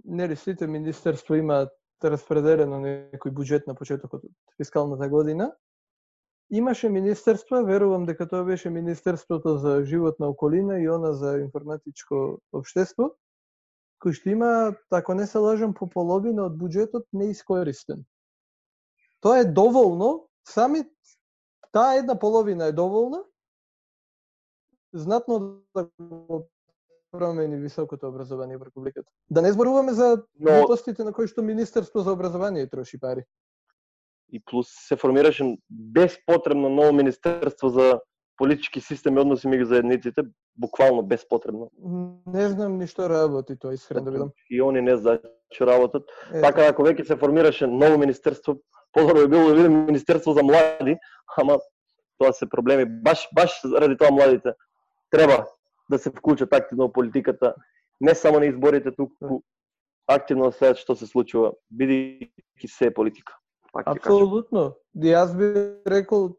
Speaker 5: Нели сите министерства имаат распределено некој буџет на почетокот од фискалната година. Имаше министерства, верувам дека тоа беше Министерството за животна околина и она за информатичко општество, кои што има, ако не се лажам, по половина од буџетот неискористен. Тоа е доволно, сами таа една половина е доволна знатно да го промени високото образование во Републиката. Да не зборуваме за
Speaker 2: Но-
Speaker 5: на кои што Министерство за образование троши пари.
Speaker 2: И плюс се формираше безпотребно ново министерство за политички системи односи меѓу заедниците, буквално безпотребно.
Speaker 5: Не знам ни што работи тоа, искрено да бидам.
Speaker 2: И они не знаат што работат.
Speaker 5: Ето,
Speaker 2: Така ако веќе се формираше ново министерство, подобро би било да биде министерство за млади, ама тоа се проблеми. Баш баш заради тоа младите треба да се вклучат активно во политиката, не само на изборите туку активно да следат што се случува, бидејќи се е политика. Кажам.
Speaker 5: Апсолутно. Јас би рекол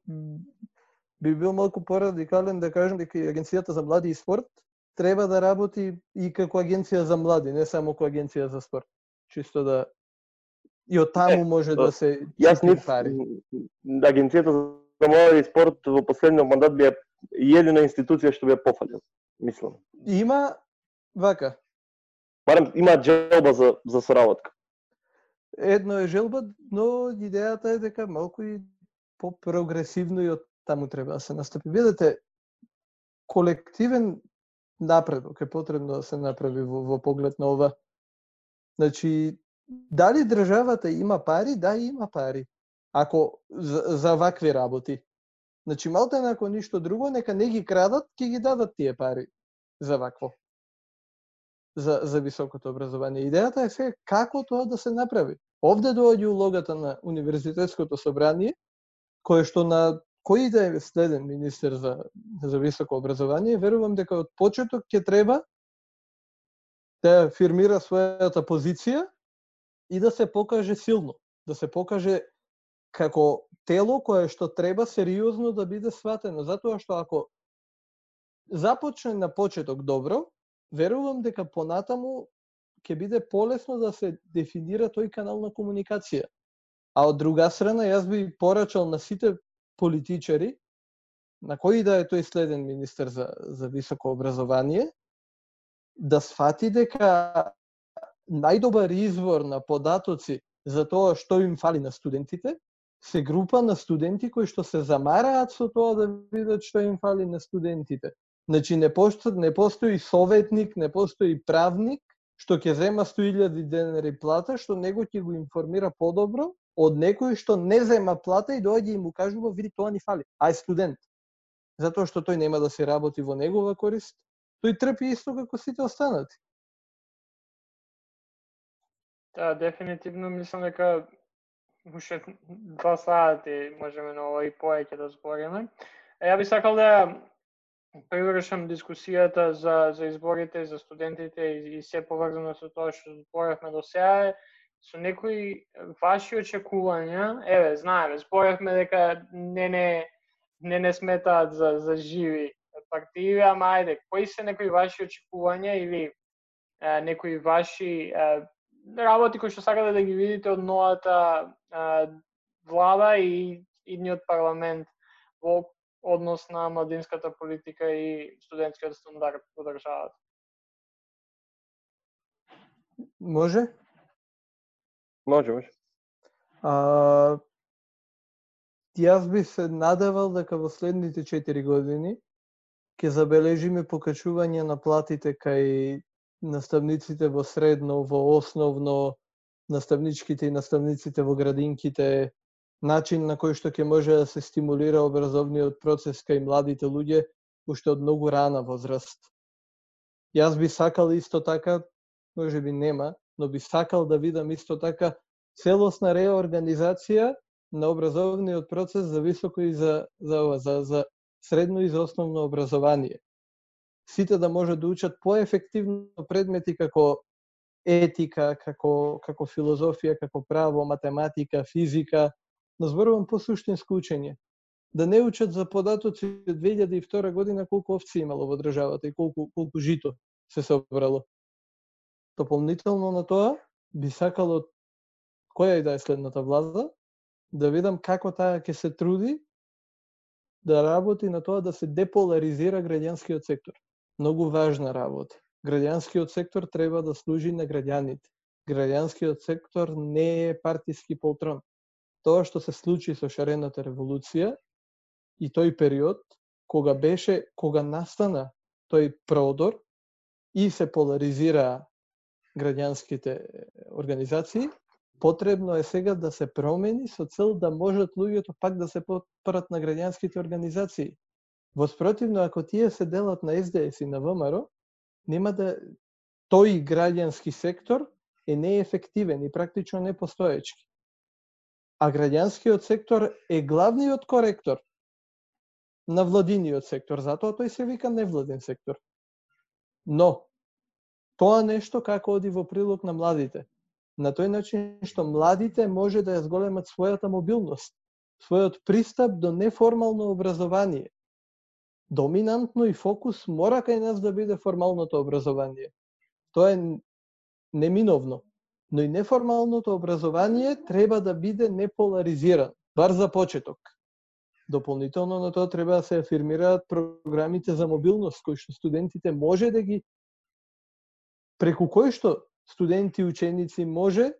Speaker 5: би бил малку порадикален да кажам дека агенцијата за млади и спорт треба да работи и како агенција за млади, не само како агенција за спорт. Чисто да и од таму
Speaker 2: Е,
Speaker 5: може
Speaker 2: то-
Speaker 5: да се
Speaker 2: Јас нив,
Speaker 5: пари.
Speaker 2: агенцијата за млади и спорт во последниот мандат би е едина институција што би ја пофалил, мислам.
Speaker 5: Има вака,
Speaker 2: Барем има джелба за за соработка
Speaker 5: едно е желба, но идејата е дека малку и по-прогресивно и од таму треба да се настапи. Видете, колективен напредок е потребно да се направи во, во поглед на ова. Значи, дали државата има пари? Да, има пари. Ако за, за вакви работи. Значи, малте ако ништо друго, нека не ги крадат, ќе ги дадат тие пари за вакво. За, за високото образование. Идејата е се како тоа да се направи. Овде доаѓа улогата на Универзитетското собрание, кое што на кој да е следен министер за, за високо образование, верувам дека од почеток ќе треба да фирмира својата позиција и да се покаже силно, да се покаже како тело кое што треба сериозно да биде сватено, затоа што ако започне на почеток добро, верувам дека понатаму ќе биде полесно да се дефинира тој канал на комуникација. А од друга страна, јас би порачал на сите политичари, на кој да е тој следен министер за, за високо образование, да сфати дека најдобар извор на податоци за тоа што им фали на студентите, се група на студенти кои што се замараат со тоа да видат што им фали на студентите. Значи не постои, не постои советник, не постои правник што ќе зема 100.000 денари плата, што него ќе го информира подобро од некој што не зема плата и доаѓа и му кажува види тоа ни фали. Ај студент. Затоа што тој нема да се работи во негова корист, тој трпи исто како сите останати.
Speaker 1: Да, дефинитивно мислам дека уште два сати можеме на ова и поеќе да збориме. А ја би сакал да привршам дискусијата за, за изборите, за студентите и, и се поврзано со тоа што зборевме до сега, со некои ваши очекувања, еве, знаеме, зборевме дека не не не не сметаат за за живи партиви, ама ајде, кои се некои ваши очекувања или а, некои ваши а, работи кои што сакате да ги видите од новата а, влада и идниот парламент во однос на младинската политика и студентскиот стандард во државата.
Speaker 5: Може?
Speaker 2: Може, може.
Speaker 5: А, јас би се надевал дека во следните 4 години ќе забележиме покачување на платите кај наставниците во средно, во основно, наставничките и наставниците во градинките, начин на кој што ќе може да се стимулира образовниот процес кај младите луѓе уште од многу рана возраст. Јас би сакал исто така, може би нема, но би сакал да видам исто така целосна реорганизација на образовниот процес за високо и за за ова, за, за средно и за основно образование. Сите да може да учат поефективно предмети како етика, како како филозофија, како право, математика, физика, но зборувам по суштинско учење. Да не учат за податоци од 2002 година колку овци имало во државата и колку колку жито се собрало. Дополнително на тоа, би сакало која и да е следната влада, да видам како таа ќе се труди да работи на тоа да се деполаризира граѓанскиот сектор. Многу важна работа. Граѓанскиот сектор треба да служи на граѓаните. Граѓанскиот сектор не е партиски полтрон. Тоа што се случи со шарената револуција и тој период, кога беше, кога настана тој продор и се поларизираа граѓанските организации, потребно е сега да се промени со цел да можат луѓето пак да се подпрат на граѓанските организации. Воспротивно, ако тие се делат на СДС и на ВМРО, нема да тој граѓански сектор е неефективен и практично непостоечки. А граѓанскиот сектор е главниот коректор на владиниот сектор, затоа тој се вика невладен сектор. Но, тоа нешто како оди во прилог на младите. На тој начин што младите може да ја зголемат својата мобилност, својот пристап до неформално образование. Доминантно и фокус мора кај нас да биде формалното образование. Тоа е неминовно. Но и неформалното образование треба да биде неполаризиран, бар за почеток. Дополнително на тоа треба да се афирмираат програмите за мобилност, кои што студентите може да ги преку кои што студенти и ученици може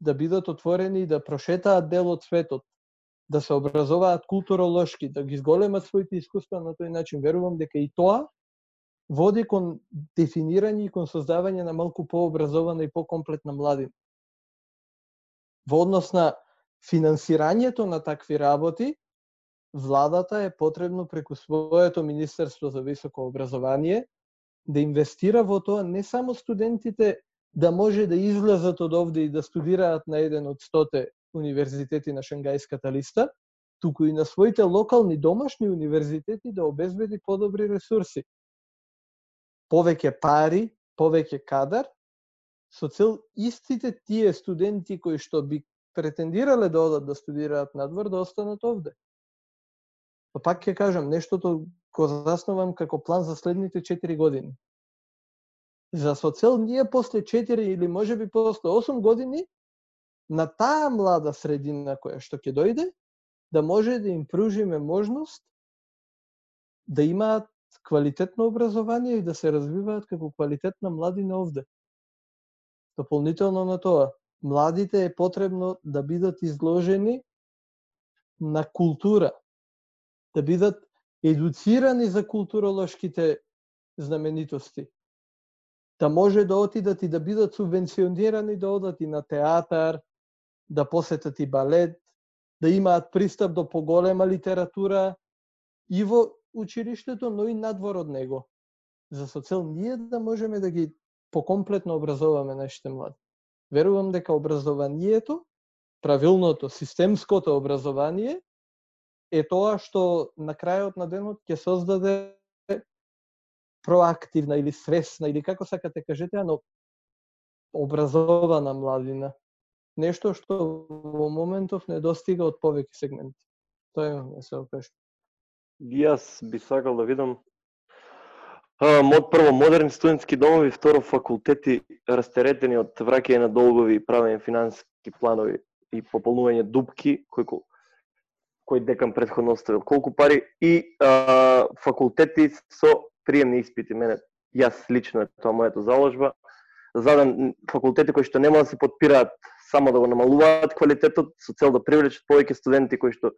Speaker 5: да бидат отворени и да прошетаат дел од светот, да се образуваат културолошки, да ги зголемат своите искуства на тој начин. Верувам дека и тоа води кон дефинирање и кон создавање на малку пообразована и покомплетна младина. Во однос на финансирањето на такви работи, владата е потребно преку своето Министерство за високо образование да инвестира во тоа не само студентите да може да излезат од овде и да студираат на еден од стоте универзитети на Шенгајската листа, туку и на своите локални домашни универзитети да обезбеди подобри ресурси. Повеќе пари, повеќе кадар, со цел истите тие студенти кои што би претендирале да одат да студираат надвор да останат овде. Па пак ќе кажам, нештото го заснувам како план за следните 4 години. За со цел ние после 4 или може би после 8 години на таа млада средина која што ќе дојде, да може да им пружиме можност да имаат квалитетно образование и да се развиваат како квалитетна младина овде. Дополнително на тоа, младите е потребно да бидат изложени на култура, да бидат едуцирани за културолошките знаменитости. Да може да отидат и да бидат субвенционирани да одат и на театар, да посетат и балет, да имаат пристап до поголема литература и во училиштето, но и надвор од него. За со цел ние да можеме да ги покомплетно образоваме нашите млади. Верувам дека образованието, правилното, системското образование е тоа што на крајот на денот ќе создаде проактивна или свесна или како сакате да кажете, но образована младина. Нешто што во моментов не достига од повеќе сегменти. Тоа е се опешно.
Speaker 2: Јас би сакал да видам мод прво модерни студентски домови, второ факултети растеретени од враќање на долгови и правење финансиски планови и пополнување дупки кои кој декан предходно оставил, колку пари и а, факултети со приемни испити. Мене, јас лично е тоа мојата заложба. Задам факултети кои што нема да се подпираат само да го намалуваат квалитетот со цел да привлечат повеќе студенти кои што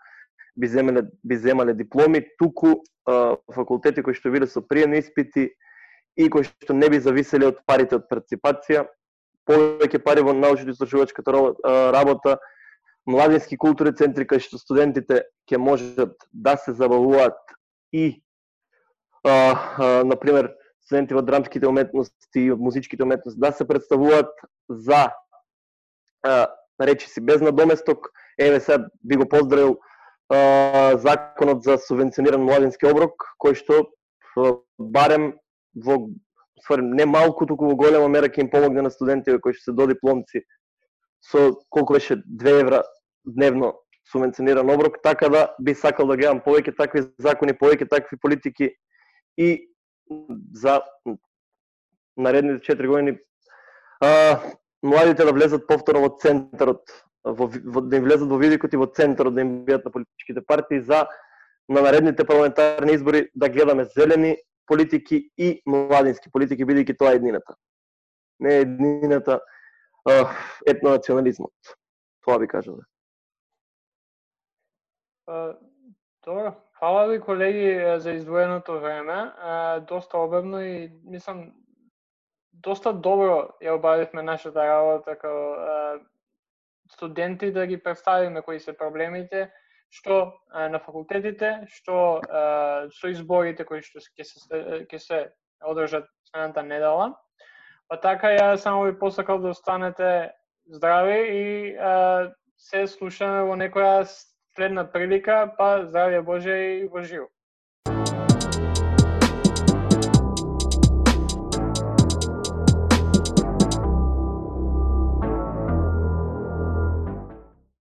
Speaker 2: би земале би земале дипломи, туку а, факултети кои што биле со приемни испити и кои што не би зависеле од парите од партиципација, повеќе пари во научно-истражувачката работа, младински културни центри кај што студентите ќе можат да се забавуваат и а, а, на пример студенти во драмските уметности и музичките уметности да се представуваат за а, речи си без надоместок. Еве сега би го поздравил а, законот за субвенциониран младински оброк кој што а, барем во не малку, туку во голема мера ќе им помогне на студентите кои што се додипломци со колку беше 2 евра дневно субвенциониран оброк, така да би сакал да гледам повеќе такви закони, повеќе такви политики и за наредните 4 години а, младите да влезат повторно во центарот, во, во, да им влезат во видикот и во центарот да им бидат на политичките партии за на наредните парламентарни избори да гледаме зелени политики и младински политики, бидејќи тоа е еднината. Не е еднината етнонационализмот. Тоа би кажале
Speaker 1: Добро. Фала ви колеги за издвоеното време. Доста обемно и мислам доста добро ја обавивме нашата работа како студенти да ги представиме кои се проблемите, што на факултетите, што со изборите кои што ќе се ќе се одржат следната недела. Па така ја само ви посакал да останете здрави и се слушаме во некоја следна прилика, па здравје Боже и во живо.